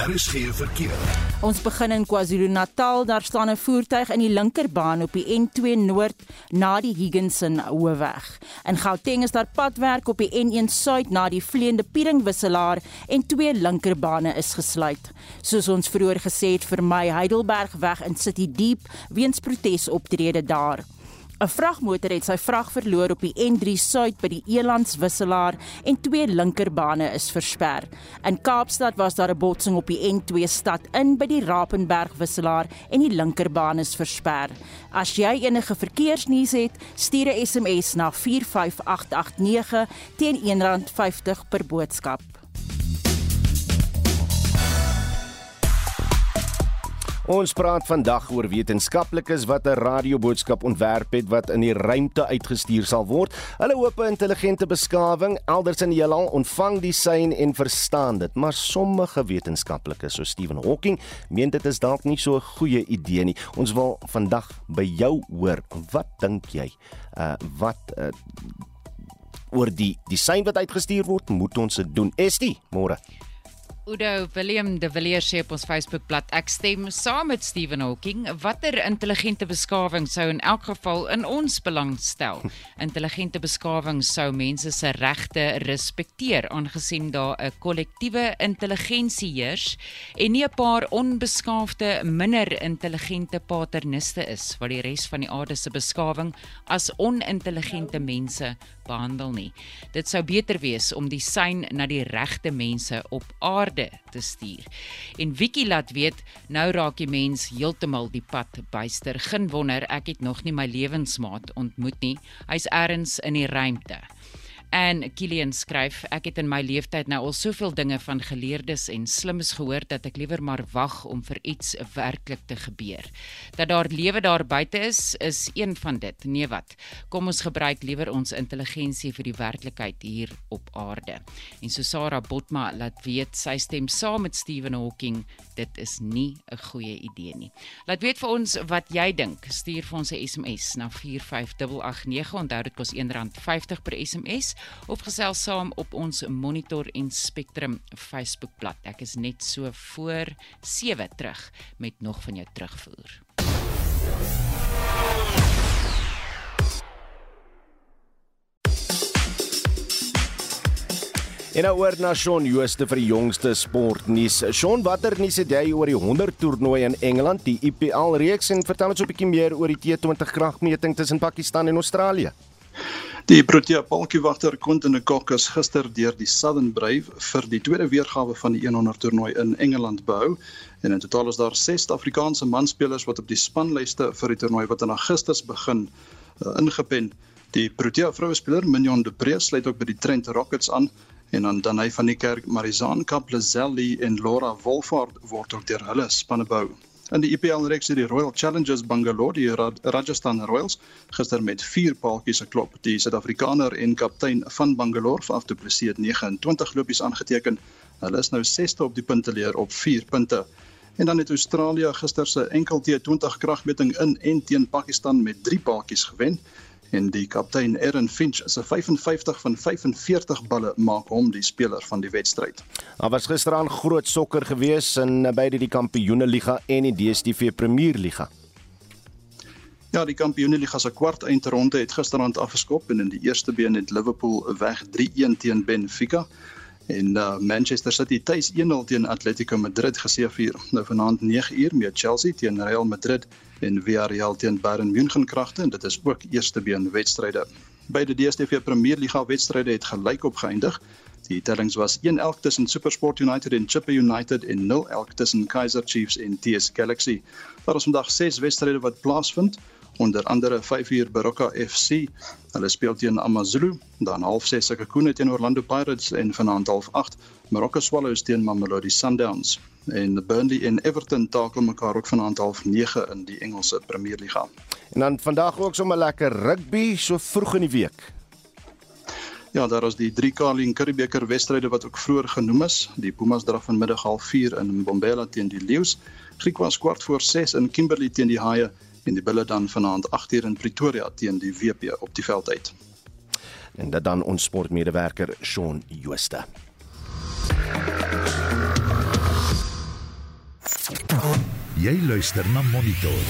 Daar is geen verkeer. Ons begin in KwaZulu-Natal. Daar staan 'n voertuig in die linkerbaan op die N2 Noord na die Higginson Hoofweg. In Gauteng is daar padwerk op die N1 Suid na die Vleende Pieringwisselaar en twee linkerbane is gesluit. Soos ons vroeër gesê het, vermy Heidelbergweg in City Deep weens protesoptrede daar. 'n Vragmotor het sy vrag verloor op die N3 Suid by die Elands wisselaar en twee linkerbane is versper. In Kaapstad was daar 'n botsing op die N2 stad in by die Rapenberg wisselaar en die linkerbaan is versper. As jy enige verkeersnuus het, stuur 'n SMS na 45889 teen R1.50 per boodskap. Ons praat vandag oor wetenskaplikes wat 'n radioboodskap ontwerp het wat in die ruimte uitgestuur sal word. Hulle hoop 'n intelligente beskawing elders in die heelal ontvang die sein en verstaan dit, maar sommige wetenskaplikes soos Stephen Hawking meen dit is dalk nie so 'n goeie idee nie. Ons wil vandag by jou hoor, wat dink jy? Uh wat uh, oor die die sein wat uitgestuur word, moet ons dit doen? Estie, môre. Udo Willem de Villiers sê op ons Facebookblad ek stem saam met Stephen Hawking. Watter intelligente beskawing sou in elk geval in ons belang stel? Intelligente beskawing sou mense se regte respekteer aangesien daar 'n kollektiewe intelligensie heers en nie 'n paar onbeskaafde minder intelligente paterniste is wat die res van die aarde se beskawing as onintelligente mense behandel nie. Dit sou beter wees om die sein na die regte mense op aarde aarde te stuur. En Wiki laat weet, nou raak die mens heeltemal die pad byster. Geen wonder ek het nog nie my lewensmaat ontmoet nie. Hy's ergens in die ruimte. En Kilian skryf: Ek het in my lewenstyd nou al soveel dinge van geleerdes en slimmes gehoor dat ek liewer maar wag om vir iets werklik te gebeur. Dat daar lewe daar buite is, is een van dit. Nee wat? Kom ons gebruik liewer ons intelligensie vir die werklikheid hier op aarde. En so Sarah Botma laat weet sy stem saam met Stephen Hawking, dit is nie 'n goeie idee nie. Laat weet vir ons wat jy dink. Stuur vir ons 'n SMS na 45889. Onthou dit kos R1.50 per SMS of gesels saam op ons Monitor en Spectrum Facebookblad. Ek is net so voor 7 terug met nog van jou terugvoer. En nou oor na Shaun Jooste vir die jongste sportnuus. Shaun, watter nuus het jy oor die 100 toernooi in Engeland, die IPL reeks en vertel ons 'n bietjie meer oor die T20 kragmeting tussen Pakistan en Australië? Die Protea paltjiewagter Quentin de Kock is gister deur die Southern Brave vir die tweede weergawe van die 100 toernooi in Engeland behou en in totaal is daar 6 Afrikaanse manspelers wat op die spanlyste vir die toernooi wat in Augustus begin uh, ingepen. Die Protea vroue speler Mignon de Pre sluit ook by die Trent Rockets aan en dan Danai van die Kerk, Marizaan Kaplazelli en Laura Wolfhard word ook deur hulle spanne behou. In die IPL reeks het die Royal Challengers Bangalore die Rajasthan Royals gister met 4 paaltjies geklop. Die Suid-Afrikaner en kaptein van Bangalore, Faf du Plessis het 29 lopies aangeteken. Hulle is nou 6ste op die punteleer op 4 punte. En dan het Australië gister se enkel T20 kragmeting in en teen Pakistan met 3 paaltjies gewen en die kaptein Aaron Finch se 55 van 45 balle maak hom die speler van die wedstryd. Daar was gisteraan groot sokker gewees in beide die Kampioeneliga en die DStv Premierliga. Ja, die Kampioeneliga se kwart eindronde het gisteraand afgeskop en in die eerste been het Liverpool weg 3-1 teen Benfica en uh, Manchester City tuis 1-0 teen Atletico Madrid geseëvier. Nou vanaand 9uur met Chelsea teen Real Madrid en Villarreal teen Bayern München kragte en dit is ook eerste been wedstryde. Beide DStv Premier Liga wedstryde het gelyk opgeëindig. Die tellings was 1-1 tussen SuperSport United en Chippa United en 0-1 tussen Kaizer Chiefs en TS Galaxy. Daar is vandag 6 wedstryde wat plaasvind onder andere 5 uur Baroka FC. Hulle speel teen AmaZulu, dan half 6 Sekhukhune teen Orlando Pirates en vanaand half 8 Marokko Swallows teen Mamelodi Sundowns. En Burnley en Everton takel mekaar ook vanaand half 9 in die Engelse Premier Liga. En dan vandag ook sommer lekker rugby so vroeg in die week. Ja, daar is die 3 Carling Curriebeeker wedstryde wat ook vroeër genoem is. Die Pumas draf vanmiddag half 4 in Mbombela teen die Leeu's. Griekwas kwart voor 6 in Kimberley teen die Haie en die Bulle dan vanaand 8uur in Pretoria teen die WP op die veld uit. En dit dan ons sportmedewerker Shaun Jooste. Jy luister na Monitor.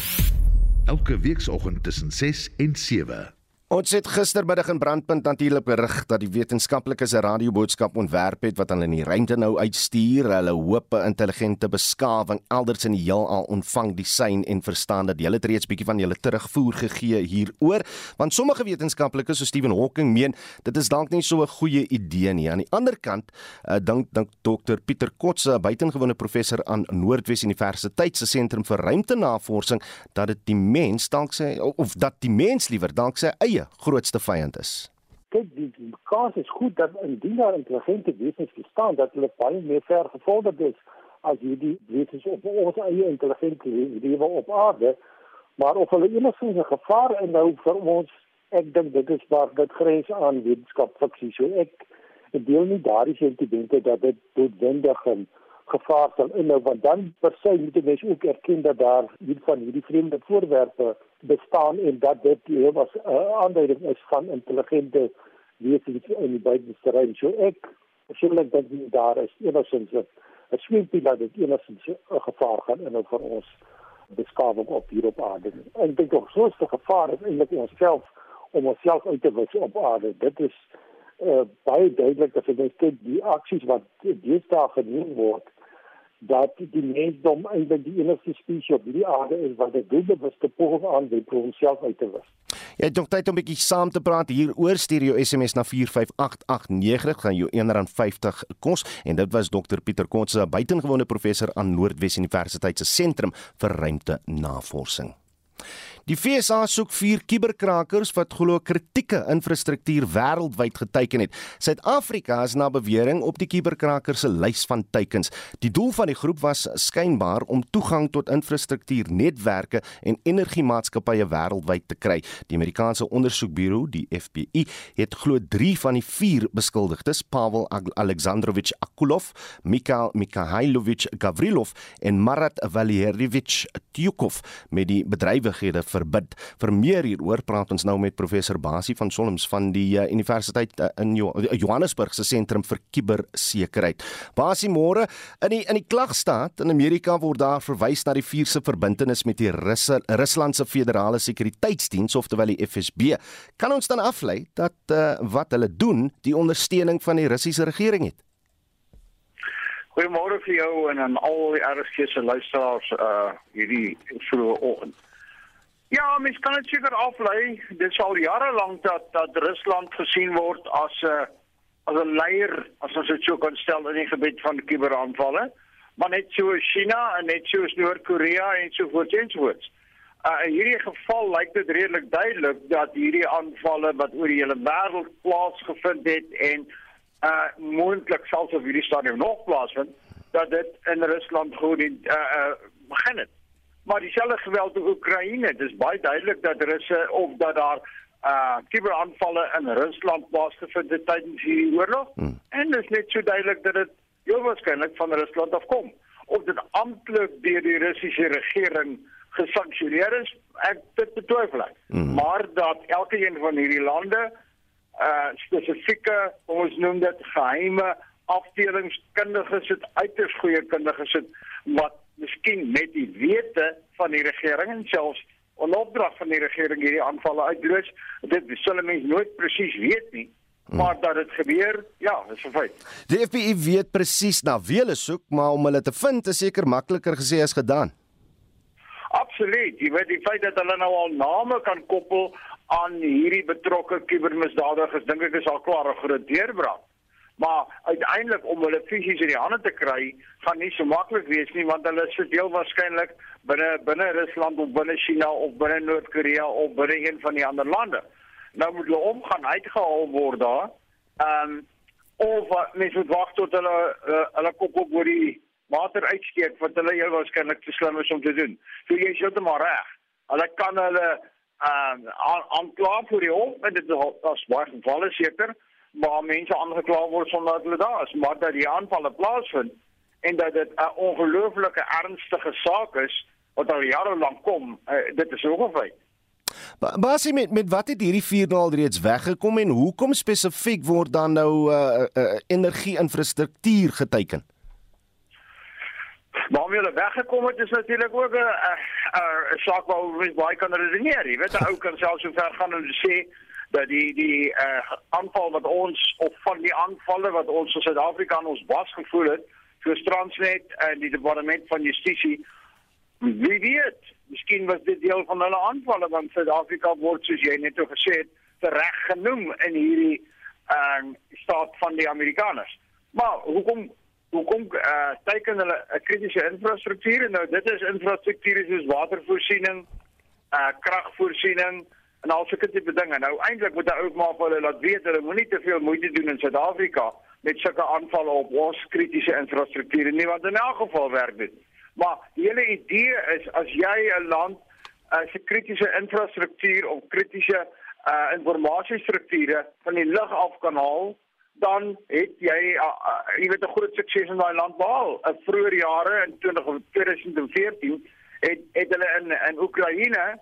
Elke weekoggend tussen 6 en 7. Ons het gistermiddag in Brandpunt natuurlik berig dat die wetenskaplikes 'n radioboodskap ontwerp het wat hulle in die ruimte nou uitstuur. Hulle hoop 'n intelligente beskawing elders in die heelal ontvang die sein en verstaan dat hulle reeds bietjie van hulle terugvoer gegee hieroor, want sommige wetenskaplikes soos Stephen Hawking meen dit is dalk nie so 'n goeie idee nie. Aan die ander kant, uh, dink dink Dr Pieter Kotse, 'n buitengewone professor aan Noordwes Universiteit se sentrum vir ruimtenavorsing, dat dit die mens dalk sê of dat die mens liewer dalk sy eie grootste vyand is. Kyk, die kans is goed dat indien daar intelligente wesens bestaan dat hulle baie meer ver gevorderd is as hierdie wesens op ons eie intelligente lewe op aarde, maar of hulle enigstens 'n gevaar inhou vir ons, ek dink dit is waar dit grens aan wetenskap fiksie. So ek deel nie daardie sentimente dat dit noodwendig 'n gevaar sal inhou want dan per se moet jy ook erken dat daar hier van hierdie vreemde voorwerpe bestaan en dat dit hier was 'n uh, aanduiding is van intelligente wesens in die buiteterrein. So ek persoonlik dink nie daar is enigsins 'n sweempie dat dit enigstens 'n gevaar gaan inhou vir ons beskawing op hier op aarde. En dit is so 'n gevaar is eintlik onsself om onsself uit te wis op aarde. Dit is uh, baie duidelik as jy kyk die aksies wat deesdae geneem word dat die mensdom eintlik die enigste spesies op die aarde is wat dit doelbewuste poging aanwend om homself uit te wis. Jy het tyd om 'n bietjie saam te praat hier oor stereo SMS na 45889 gaan jou R1.50 kos en dit was Dr Pieter Kotse, 'n buitengewone professor aan Noordwes Universiteit se sentrum vir ruimte navorsing. Die FSA soek vier kuberkrakers wat glo kritieke infrastruktuur wêreldwyd geteken het. Suid-Afrika is na bewering op die kuberkrakers se lys van teikens. Die doel van die groep was skynbaar om toegang tot infrastruktuur, netwerke en energiemaatskappye wêreldwyd te kry. Die Amerikaanse ondersoekbureau, die FBI, het glo 3 van die 4 beskuldigdes, Pavel Alexandrovich Akulov, Mikhail Mikhailovich Gavrilov en Marat Valerievich Tyukov met die bedrywighede verbid. Vir meer hieroor praat ons nou met professor Basie van Solms van die uh, Universiteit uh, in jo Johannesburg se sentrum vir kubersekerheid. Basie môre in die in die klagstaat in Amerika word daar verwys na die vier se verbintenis met die Russe Rusland se federale sekuriteitsdiens oftewel die FSB. Kan ons dan aflei dat uh, wat hulle doen die ondersteuning van die Russiese regering het? Goeiemôre vir jou en aan al die RSG se luisteraars uh hierdie vroeë oggend. Ja, mens kan dit seker aflei. Dit sal jare lank dat dat Rusland gesien word as 'n uh, as 'n leier, as ons dit sou kon stel in die gebied van kuberaanvalle, maar net so China en net so Noord-Korea en so voort en so voort. Uh, in hierdie geval lyk dit redelik duidelik dat hierdie aanvalle wat oor die hele wêreld plaasgevind het en uh moontlik selfs op hierdie stadium nog plaasvind, dat dit in Rusland goed uh, uh begin het. Maar dieselfde geweld in Oekraïne, dit is baie duidelik dat Russe of dat daar uh kuberaanvalle in Rusland plaasgevind het tydens hierdie oorlog. Hmm. En dit is net so duidelik dat dit heel waarskynlik van Rusland afkom. Of dit amptelik deur die Russiese regering gesanksioneer is, ek dit betwyfel ek. Hmm. Maar dat elke een van hierdie lande uh spesifieke, ons noem dit geheime afdelingskundiges het uiters goeie kundiges het wat miskien met die wete van die regering en selfs 'n opdrag van die regering hierdie aanvalle uitloods. Dit sal mense nooit presies weet nie. Hmm. Maar dat dit gebeur, ja, is 'n feit. Die FBI weet presies na wie hulle soek, maar om hulle te vind is seker makliker gesê as gedaan. Absoluut. Jy weet die feit dat hulle nou al name kan koppel aan hierdie betrokke kubermisdadigers, dink ek is al klaar 'n groot deurbraak maar uiteindelik om hulle fisies in die hande te kry gaan nie so maklik wees nie want hulle sit heel waarskynlik binne binne Rusland of binne China of binne Noord-Korea of binne een van die ander lande. Nou moet hulle omgaan uitgehaal word daar. Ehm um, of mens moet wag tot hulle uh, hulle kop op oor die water uitsteek wat hulle heel waarskynlik te slim is om te doen. So jy is heeltemal reg. Hulle kan hulle ehm uh, aankla vir die hof en dit is baie gevalle seker waar mense aangekla word sonder dat hulle daar is, maar dat die aanvalle plaasvind en dat dit 'n ongelooflike ernstige saak is wat al jare lank kom, uh, dit is so gefeit. Maar as jy met met wat het hierdie vier nou al reeds weggekom en hoekom spesifiek word dan nou 'n uh, uh, uh, energie-infrastruktuur geteken? Maar wie hulle weggekom het is natuurlik ook 'n 'n saak waaroor ons baie kan redeneer. Jy weet 'n ou kan selfs so ver gaan en sê dat die die uh, aanval wat ons of van die aanvalle wat ons in Suid-Afrika aan ons was gevoel het vir Transnet en die departement van justisie wie weet miskien was dit deel van hulle aanvalle want Suid-Afrika word soos jy net gesê het reg genoem in hierdie uh, staat van die Amerikaners. Maar hoekom hoekom uh, teken hulle 'n kritiese infrastruktuur nou dit is infrastruktuur soos watervoorsiening uh, kragvoorsiening en al sulke tipe dinge. Nou eintlik moet hy ook maar vir hulle laat weet hulle moenie te veel moeite doen in Suid-Afrika met sulke aanvalle op ons kritiese infrastruktuur nie want in elk geval werk dit. Maar die hele idee is as jy 'n land as uh, 'n kritiese infrastruktuur of kritiese uh, informasiestrukture van die lug af kan haal dan het jy uh, uh, jy weet 'n groot sukses in daai land behaal. In vroeë jare in 2014 het het hulle in in Oekraïne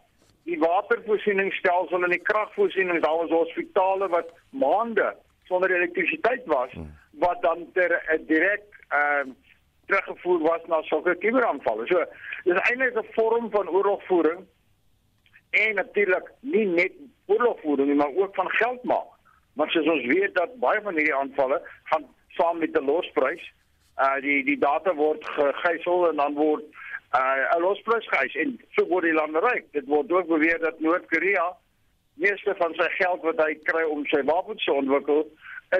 die watervoorsieningsstelsel en die kragvoorsiening daar was hospitale wat maande sonder elektrisiteit was hmm. wat dan ter uh, direk ehm uh, teruggevoer was na sulke kuberaanvalle. So dis eintlik 'n vorm van oorlogvoering en natuurlik nie net oorlogvoering nie, maar ook van geld maak. Want soos ons weet dat baie van hierdie aanvalle gaan saam met 'n losprys. Uh die die data word gegijsel en dan word uh 'n losprys geëis en so word die lande ryk. Dit word ook beweer dat Noord-Korea meeste van sy geld wat hy kry om sy wapens te ontwikkel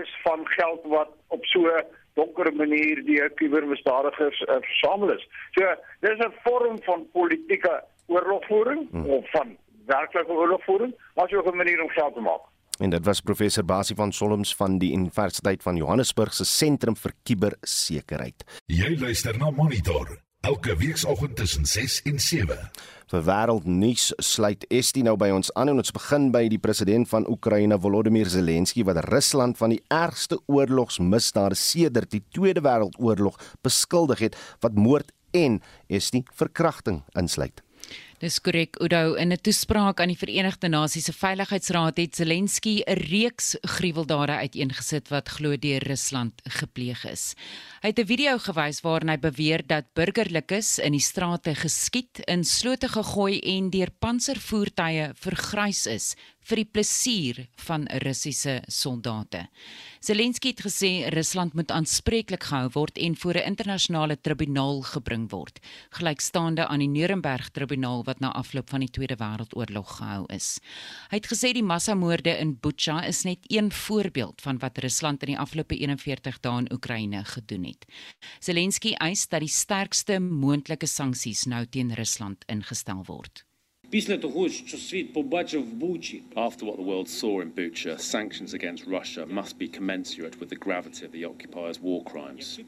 is van geld wat op so 'n donker manier deur kubermisdadigers uh, versamel is. So dis 'n vorm van politieke oorlogvoering hmm. of van werklike oorlogvoering, maar ook 'n manier om geld te maak. En dit was professor Basie van Solms van die Universiteit van Johannesburg se Sentrum vir Kubersekerheid. Jy luister na Monitor elke weekoggend tussen 6 en 7. Vir wêreldnuus sluit Estie nou by ons aan en ons begin by die president van Oekraïne Volodymyr Zelensky wat Rusland van die ergste oorlogsmisdade sedert die Tweede Wêreldoorlog beskuldig het wat moord en Estie verkrachting insluit. Dis korrek Udo in 'n toespraak aan die Verenigde Nasies se Veiligheidsraad het Zelensky 'n reeks gruweldade uiteengesit wat glo deur Rusland gepleeg is. Hy het 'n video gewys waarin hy beweer dat burgerlikes in die strate geskiet, in slote gegooi en deur panservoertuie vergrys is vir die plesier van Russiese soldate. Zelensky het gesê Rusland moet aanspreeklik gehou word en voor 'n internasionale tribunaal gebring word, gelykstaande aan die Nuremberg-tribunaal wat na afloop van die Tweede Wêreldoorlog gehou is. Hy het gesê die massamoorde in Bucha is net een voorbeeld van wat Rusland in die afgelope 41 dae in Oekraïne gedoen het. Zelensky eis dat die sterkste moontlike sanksies nou teen Rusland ingestel word. Після того, що світ побачив в Бучі, after what the world saw in Bucha, sanctions against Russia must be commensurate with the gravity of the occupiers' war crimes.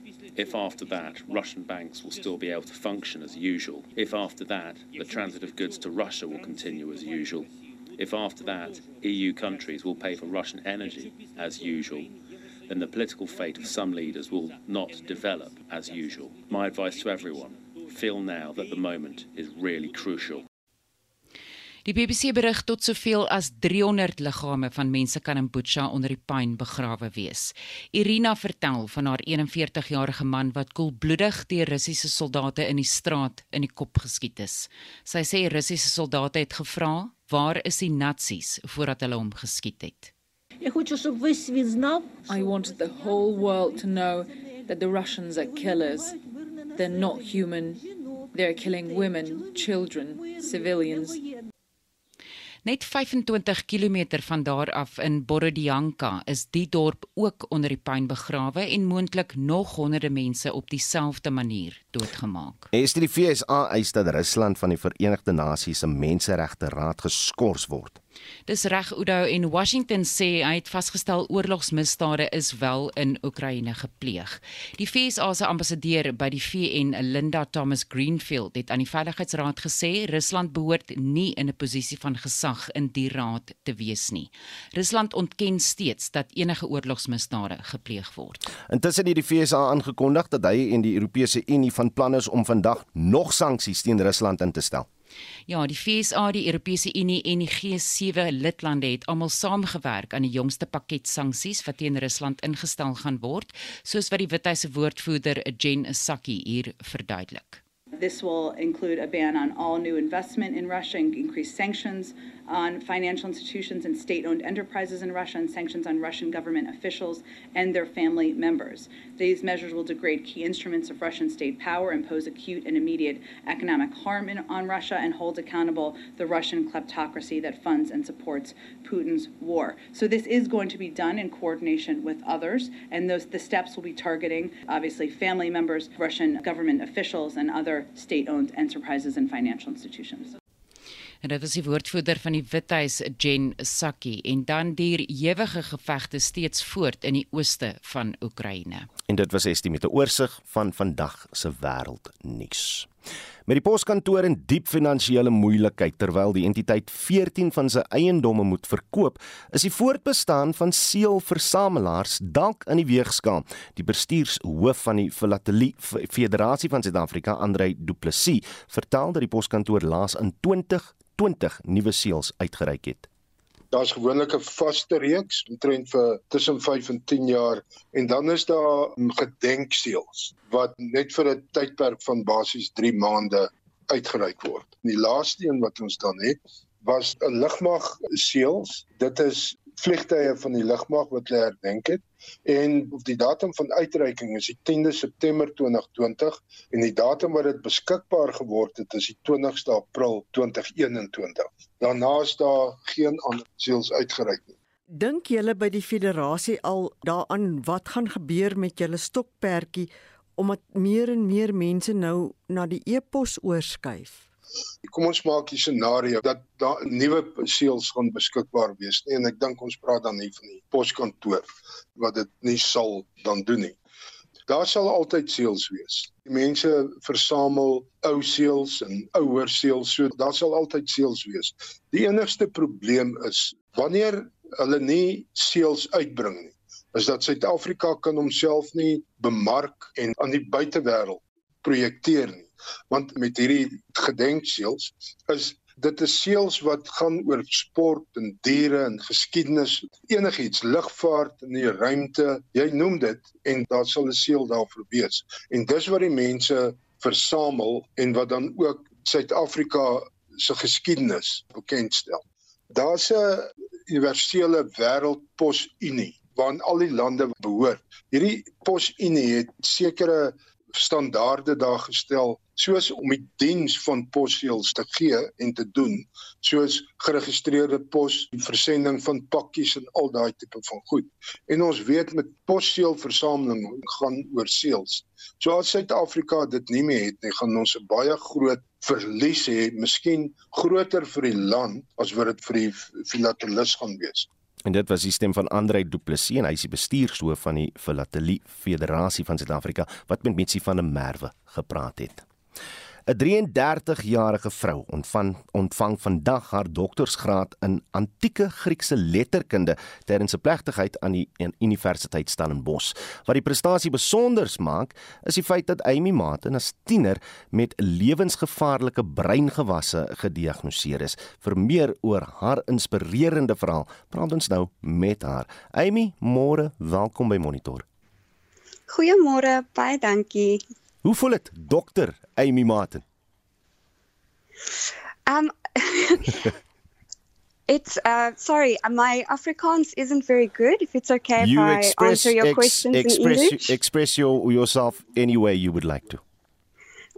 If after that Russian banks will still be able to function as usual, if after that the transit of goods to Russia will continue as usual, if after that EU countries will pay for Russian energy as usual, then the political fate of some leaders will not develop as usual. My advice to everyone feel now that the moment is really crucial. Die BBC berig tot soveel as 300 liggame van mense kan in Bucha onder die pyn begrawe wees. Irina vertel van haar 41-jarige man wat koelbloedig deur Russiese soldate in die straat in die kop geskiet is. Sy sê Russiese soldate het gevra, "Waar is die Nazis?" voordat hulle hom geskiet het. I wanted the whole world to know that the Russians are killers. They're not human. They're killing women, children, civilians. Net 25 km van daar af in Borodyanka is die dorp ook onder die puin begrawe en moontlik nog honderde mense op dieselfde manier doodgemaak. Is dit die FSA eis dat Rusland van die Verenigde Nasies se Menseregte Raad geskort word? Dis reg Udo en Washington sê hy het vasgestel oorlogsmisdade is wel in Oekraïne gepleeg. Die FSA se ambassadeur by die VN, Linda Thomas Greenfield, het aan die Veiligheidsraad gesê Rusland behoort nie in 'n posisie van gesag in die raad te wees nie. Rusland ontken steeds dat enige oorlogsmisdade gepleeg word. Intussen het die FSA aangekondig dat hy en die Europese Unie van plan is om vandag nog sanksies teen Rusland in te stel. Ja, die FSA, die Europese Unie en die G7 lidlande het almal saamgewerk aan die jongste pakket sanksies wat teen Rusland ingestel gaan word, soos wat die Withuis se woordvoerder Jen Psaki hier verduidelik. This will include a ban on all new investment in Russia and increased sanctions on financial institutions and state owned enterprises in Russia and sanctions on Russian government officials and their family members. These measures will degrade key instruments of Russian state power, impose acute and immediate economic harm in, on Russia, and hold accountable the Russian kleptocracy that funds and supports Putin's war. So, this is going to be done in coordination with others, and those, the steps will be targeting obviously family members, Russian government officials, and other state owned enterprises and financial institutions. En dit was die woordvoerder van die Withuis, Jen Psaki, en dan duur ewige gevegte steeds voort in die ooste van Oekraïne. En dit was Estie met 'n oorsig van vandag se wêreldnuus. Met die poskantoor in diep finansiële moeilikheid terwyl die entiteit 14 van sy eiendomme moet verkoop, is die voortbestaan van seelversamelaars dalk in die weegskaal. Die bestuurshoof van die Filatelie Federasie van Suid-Afrika, Andrei Du Plessis, vertel dat die poskantoor laas in 20 20 nuwe seels uitgereik het. Daar's gewoonlik 'n vaste reeks omtrent vir tussen 5 en 10 jaar en dan is daar gedenkseels wat net vir 'n tydperk van basies 3 maande uitgereik word. Die laaste een wat ons dan het was 'n lugmag seels. Dit is vliegtye van die lugmag wat hulle herdenk het en die datum van uitreiking is die 10de September 2020 en die datum wat dit beskikbaar geword het is die 20ste April 2021. Daarna is daar geen ander seels uitgereik nie. Dink julle by die federasie al daaraan wat gaan gebeur met julle stokperdjie omdat meer en meer mense nou na die e-pos oorskuif? Kom ons maak die scenario dat daar nuwe seels gaan beskikbaar wees nie en ek dink ons praat dan nie van die poskantoor wat dit nie sal dan doen nie. Daar sal altyd seels wees. Die mense versamel ou seels en ouer seels, so daar sal altyd seels wees. Die enigste probleem is wanneer hulle nie seels uitbring nie, is dat Suid-Afrika kan homself nie bemark en aan die buitewêreld projekteer nie want met hierdie gedenkseels is dit is seels wat gaan oor sport en diere en geskiedenis enigiets lugvaart in die ruimte jy noem dit en daar sal 'n seel daarvoor wees. En dis wat die mense versamel en wat dan ook Suid-Afrika se geskiedenis bekendstel. Daar's 'n universele wêreldposunie waarin al die lande behoort. Hierdie posunie het sekere standaarde daar gestel soos om die diens van posseels te gee en te doen soos geregistreerde pos, die versending van pakkies en al daai tipe van goed. En ons weet met posseelversameling gaan oor seels. So as Suid-Afrika dit nie meer het nie, gaan ons 'n baie groot verlies hê, miskien groter vir die land as wat dit vir die filatelis gaan wees. En dit was die stem van Andre Du Plessis en hy is die bestuurshoof van die Filatelie Federasie van Suid-Afrika wat met Mitsi van der Merwe gepraat het. 'n 33-jarige vrou ontvang ontvang vandag haar doktorsgraad in antieke Griekse letterkunde tydens 'n plegtigheid aan die Universiteit Stellenbosch. Wat die prestasie besonder maak, is die feit dat Amy Martin as tiener met lewensgevaarlike breingewasse gediagnoseer is. Vir meer oor haar inspirerende verhaal, praat ons nou met haar. Amy, môre, welkom by Monitor. Goeiemôre, baie dankie. Hoe voel dit, dokter Amy Martin? Um It's uh sorry, my Afrikaans isn't very good. If it's okay you if I answer your ex, questions express, in English. Express your, yourself any way you would like to.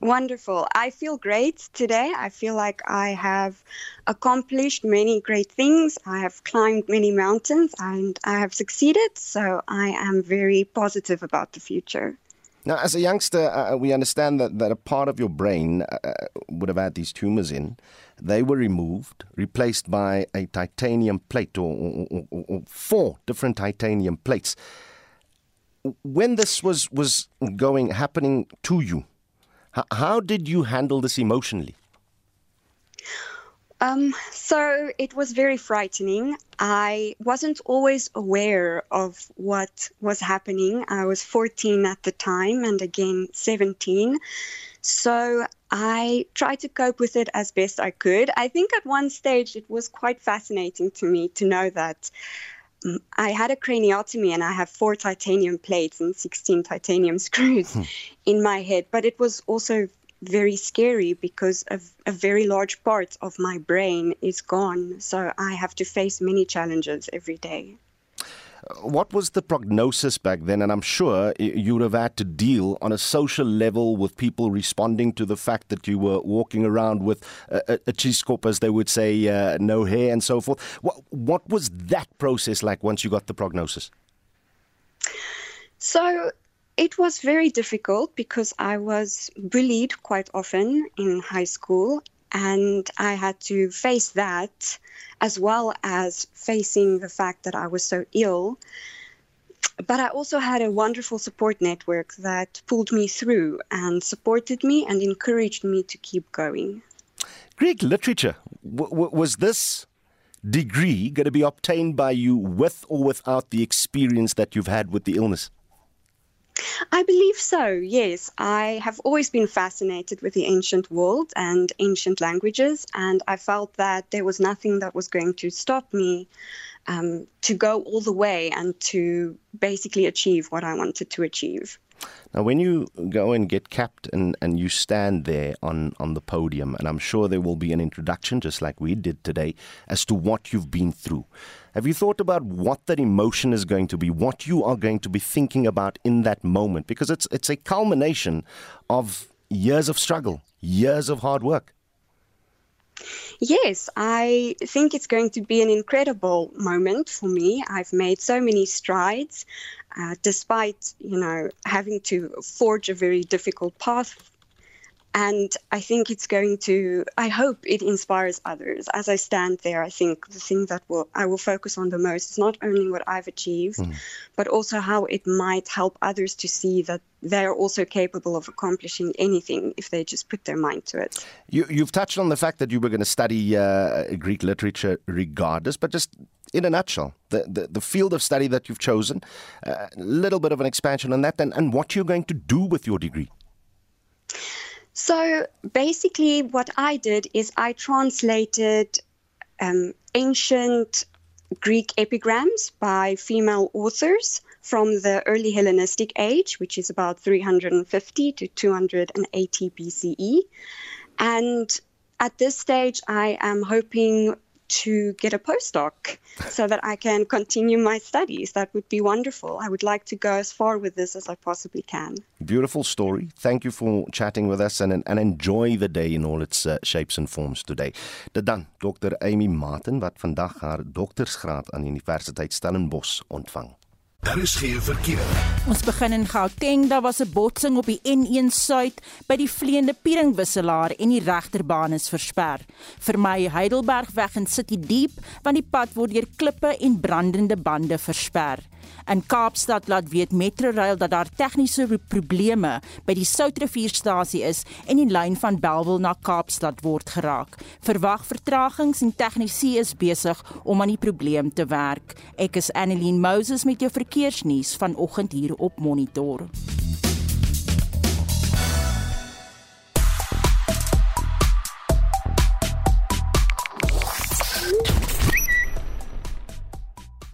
Wonderful. I feel great today. I feel like I have accomplished many great things. I have climbed many mountains and I have succeeded. So I am very positive about the future. Now, as a youngster, uh, we understand that, that a part of your brain uh, would have had these tumors in. They were removed, replaced by a titanium plate or, or, or, or four different titanium plates. When this was, was going happening to you, how did you handle this emotionally? Um, so it was very frightening. I wasn't always aware of what was happening. I was 14 at the time and again 17. So I tried to cope with it as best I could. I think at one stage it was quite fascinating to me to know that um, I had a craniotomy and I have four titanium plates and 16 titanium screws hmm. in my head, but it was also very scary because a, a very large part of my brain is gone. So I have to face many challenges every day. What was the prognosis back then? And I'm sure you would have had to deal on a social level with people responding to the fact that you were walking around with a, a cheesecop, as they would say, uh, no hair and so forth. What, what was that process like once you got the prognosis? So it was very difficult because I was bullied quite often in high school, and I had to face that as well as facing the fact that I was so ill. But I also had a wonderful support network that pulled me through and supported me and encouraged me to keep going. Greek literature, w- w- was this degree going to be obtained by you with or without the experience that you've had with the illness? I believe so, yes. I have always been fascinated with the ancient world and ancient languages, and I felt that there was nothing that was going to stop me um, to go all the way and to basically achieve what I wanted to achieve. Now, when you go and get capped and, and you stand there on, on the podium, and I'm sure there will be an introduction, just like we did today, as to what you've been through. Have you thought about what that emotion is going to be, what you are going to be thinking about in that moment? Because it's, it's a culmination of years of struggle, years of hard work. Yes, I think it's going to be an incredible moment for me. I've made so many strides, uh, despite you know having to forge a very difficult path and I think it's going to. I hope it inspires others. As I stand there, I think the thing that will I will focus on the most is not only what I've achieved, mm. but also how it might help others to see that they're also capable of accomplishing anything if they just put their mind to it. You, have touched on the fact that you were going to study uh, Greek literature regardless, but just in a nutshell, the, the, the field of study that you've chosen, a uh, little bit of an expansion on that, and, and what you're going to do with your degree. So basically, what I did is I translated um, ancient Greek epigrams by female authors from the early Hellenistic age, which is about 350 to 280 BCE. And at this stage, I am hoping to get a postdoc so that I can continue my studies. That would be wonderful. I would like to go as far with this as I possibly can. Beautiful story. Thank you for chatting with us and, and enjoy the day in all its uh, shapes and forms today. Dit dan Dr. Amy Martin wat vandag haar doktorsgraad aan Universiteit Stellenbosch ontvang. Daar is geen verkeer. Ons begin in Gauteng. Daar was 'n botsing op die N1 Suid by die vleiende Pieringwisselaar en die regterbaan is versper. Vir my Heidelberg weg in City Deep, want die pad word deur klippe en brandende bande versper. In Kaapstad laat weet Metrorail dat daar tegniese probleme by die Soutrivierstasie is en die lyn van Bellville na Kaapstad word geraak. Verwag vertragings en tegnisie is besig om aan die probleem te werk. Ek is Annelien Moses met jou verkeersnuus vanoggend hier op Monitor.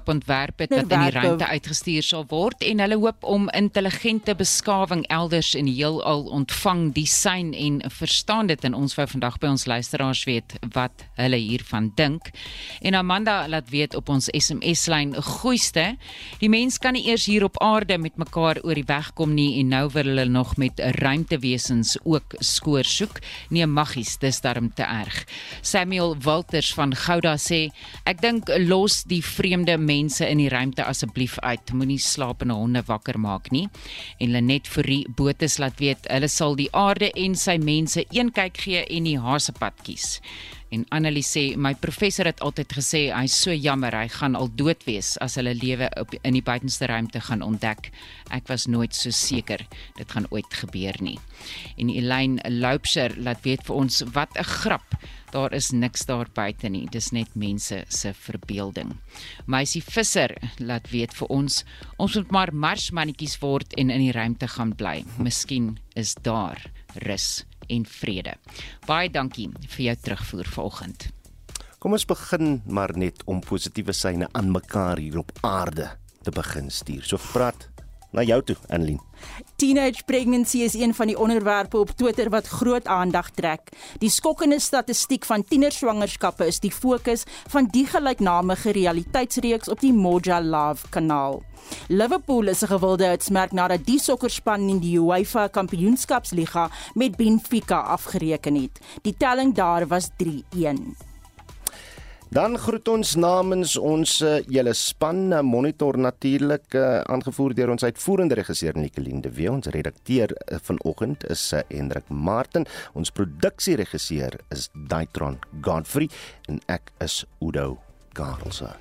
Ontwerpe wat in die ruimte uitgestuur sal word en hulle hoop om intelligente beskawing elders in die heelal ontvang, disyn en verstaan dit en ons wou vandag by ons luisteraars weet wat hulle hiervan dink. En Amanda laat weet op ons SMS-lyn goeieste, die mens kan nie eers hier op aarde met mekaar oor die weg kom nie en nou wil hulle nog met ruimtewesens ook skoor soek. Nee, maggies, dis darm te erg. Samuel Walters van Gouda sê, ek dink los die vreemde mense in die ruimte asseblief uit. Moenie slapende honde wakker maak nie. En Lenet Fourie Botes laat weet hulle sal die aarde en sy mense een kyk gee en die hasepad kies. En Annelie sê my professor het altyd gesê hy's so jammer hy gaan al dood wees as hulle lewe op in die buitenste ruimte gaan ontdek. Ek was nooit so seker dit gaan ooit gebeur nie. En Elaine Loupser laat weet vir ons wat 'n grap. Daar is niks daar buite nie. Dis net mense se verbeelding. Meisie Visser laat weet vir ons ons moet maar marsmannetjies word en in die ruimte gaan bly. Miskien is daar rus en vrede. Baie dankie vir jou terugvoer vanoggend. Kom ons begin maar net om positiewe syne aan mekaar hier op aarde te begin stuur. So praat na jou toe, Anlyn. Teenage pregnancy is een van die onderwerpe op Twitter wat groot aandag trek. Die skokkende statistiek van tienerswangerskappe is die fokus van die gelyknamige realiteitsreeks op die Moja Love kanaal. Liverpool is 'n gewilde uitsmerk nadat die sokkerspan in die UEFA Kampioenskapsliga met Benfica afgereken het. Die telling daar was 3-1. Dan groet ons namens ons hele span uh, monitor natuurlik uh, aangevoer deur ons uitvoerende regisseur Nicoline de Wee ons redakteur vanoggend is Hendrik Martin ons produksieregisseur is Daitron Godfrey en ek is Udo Garelse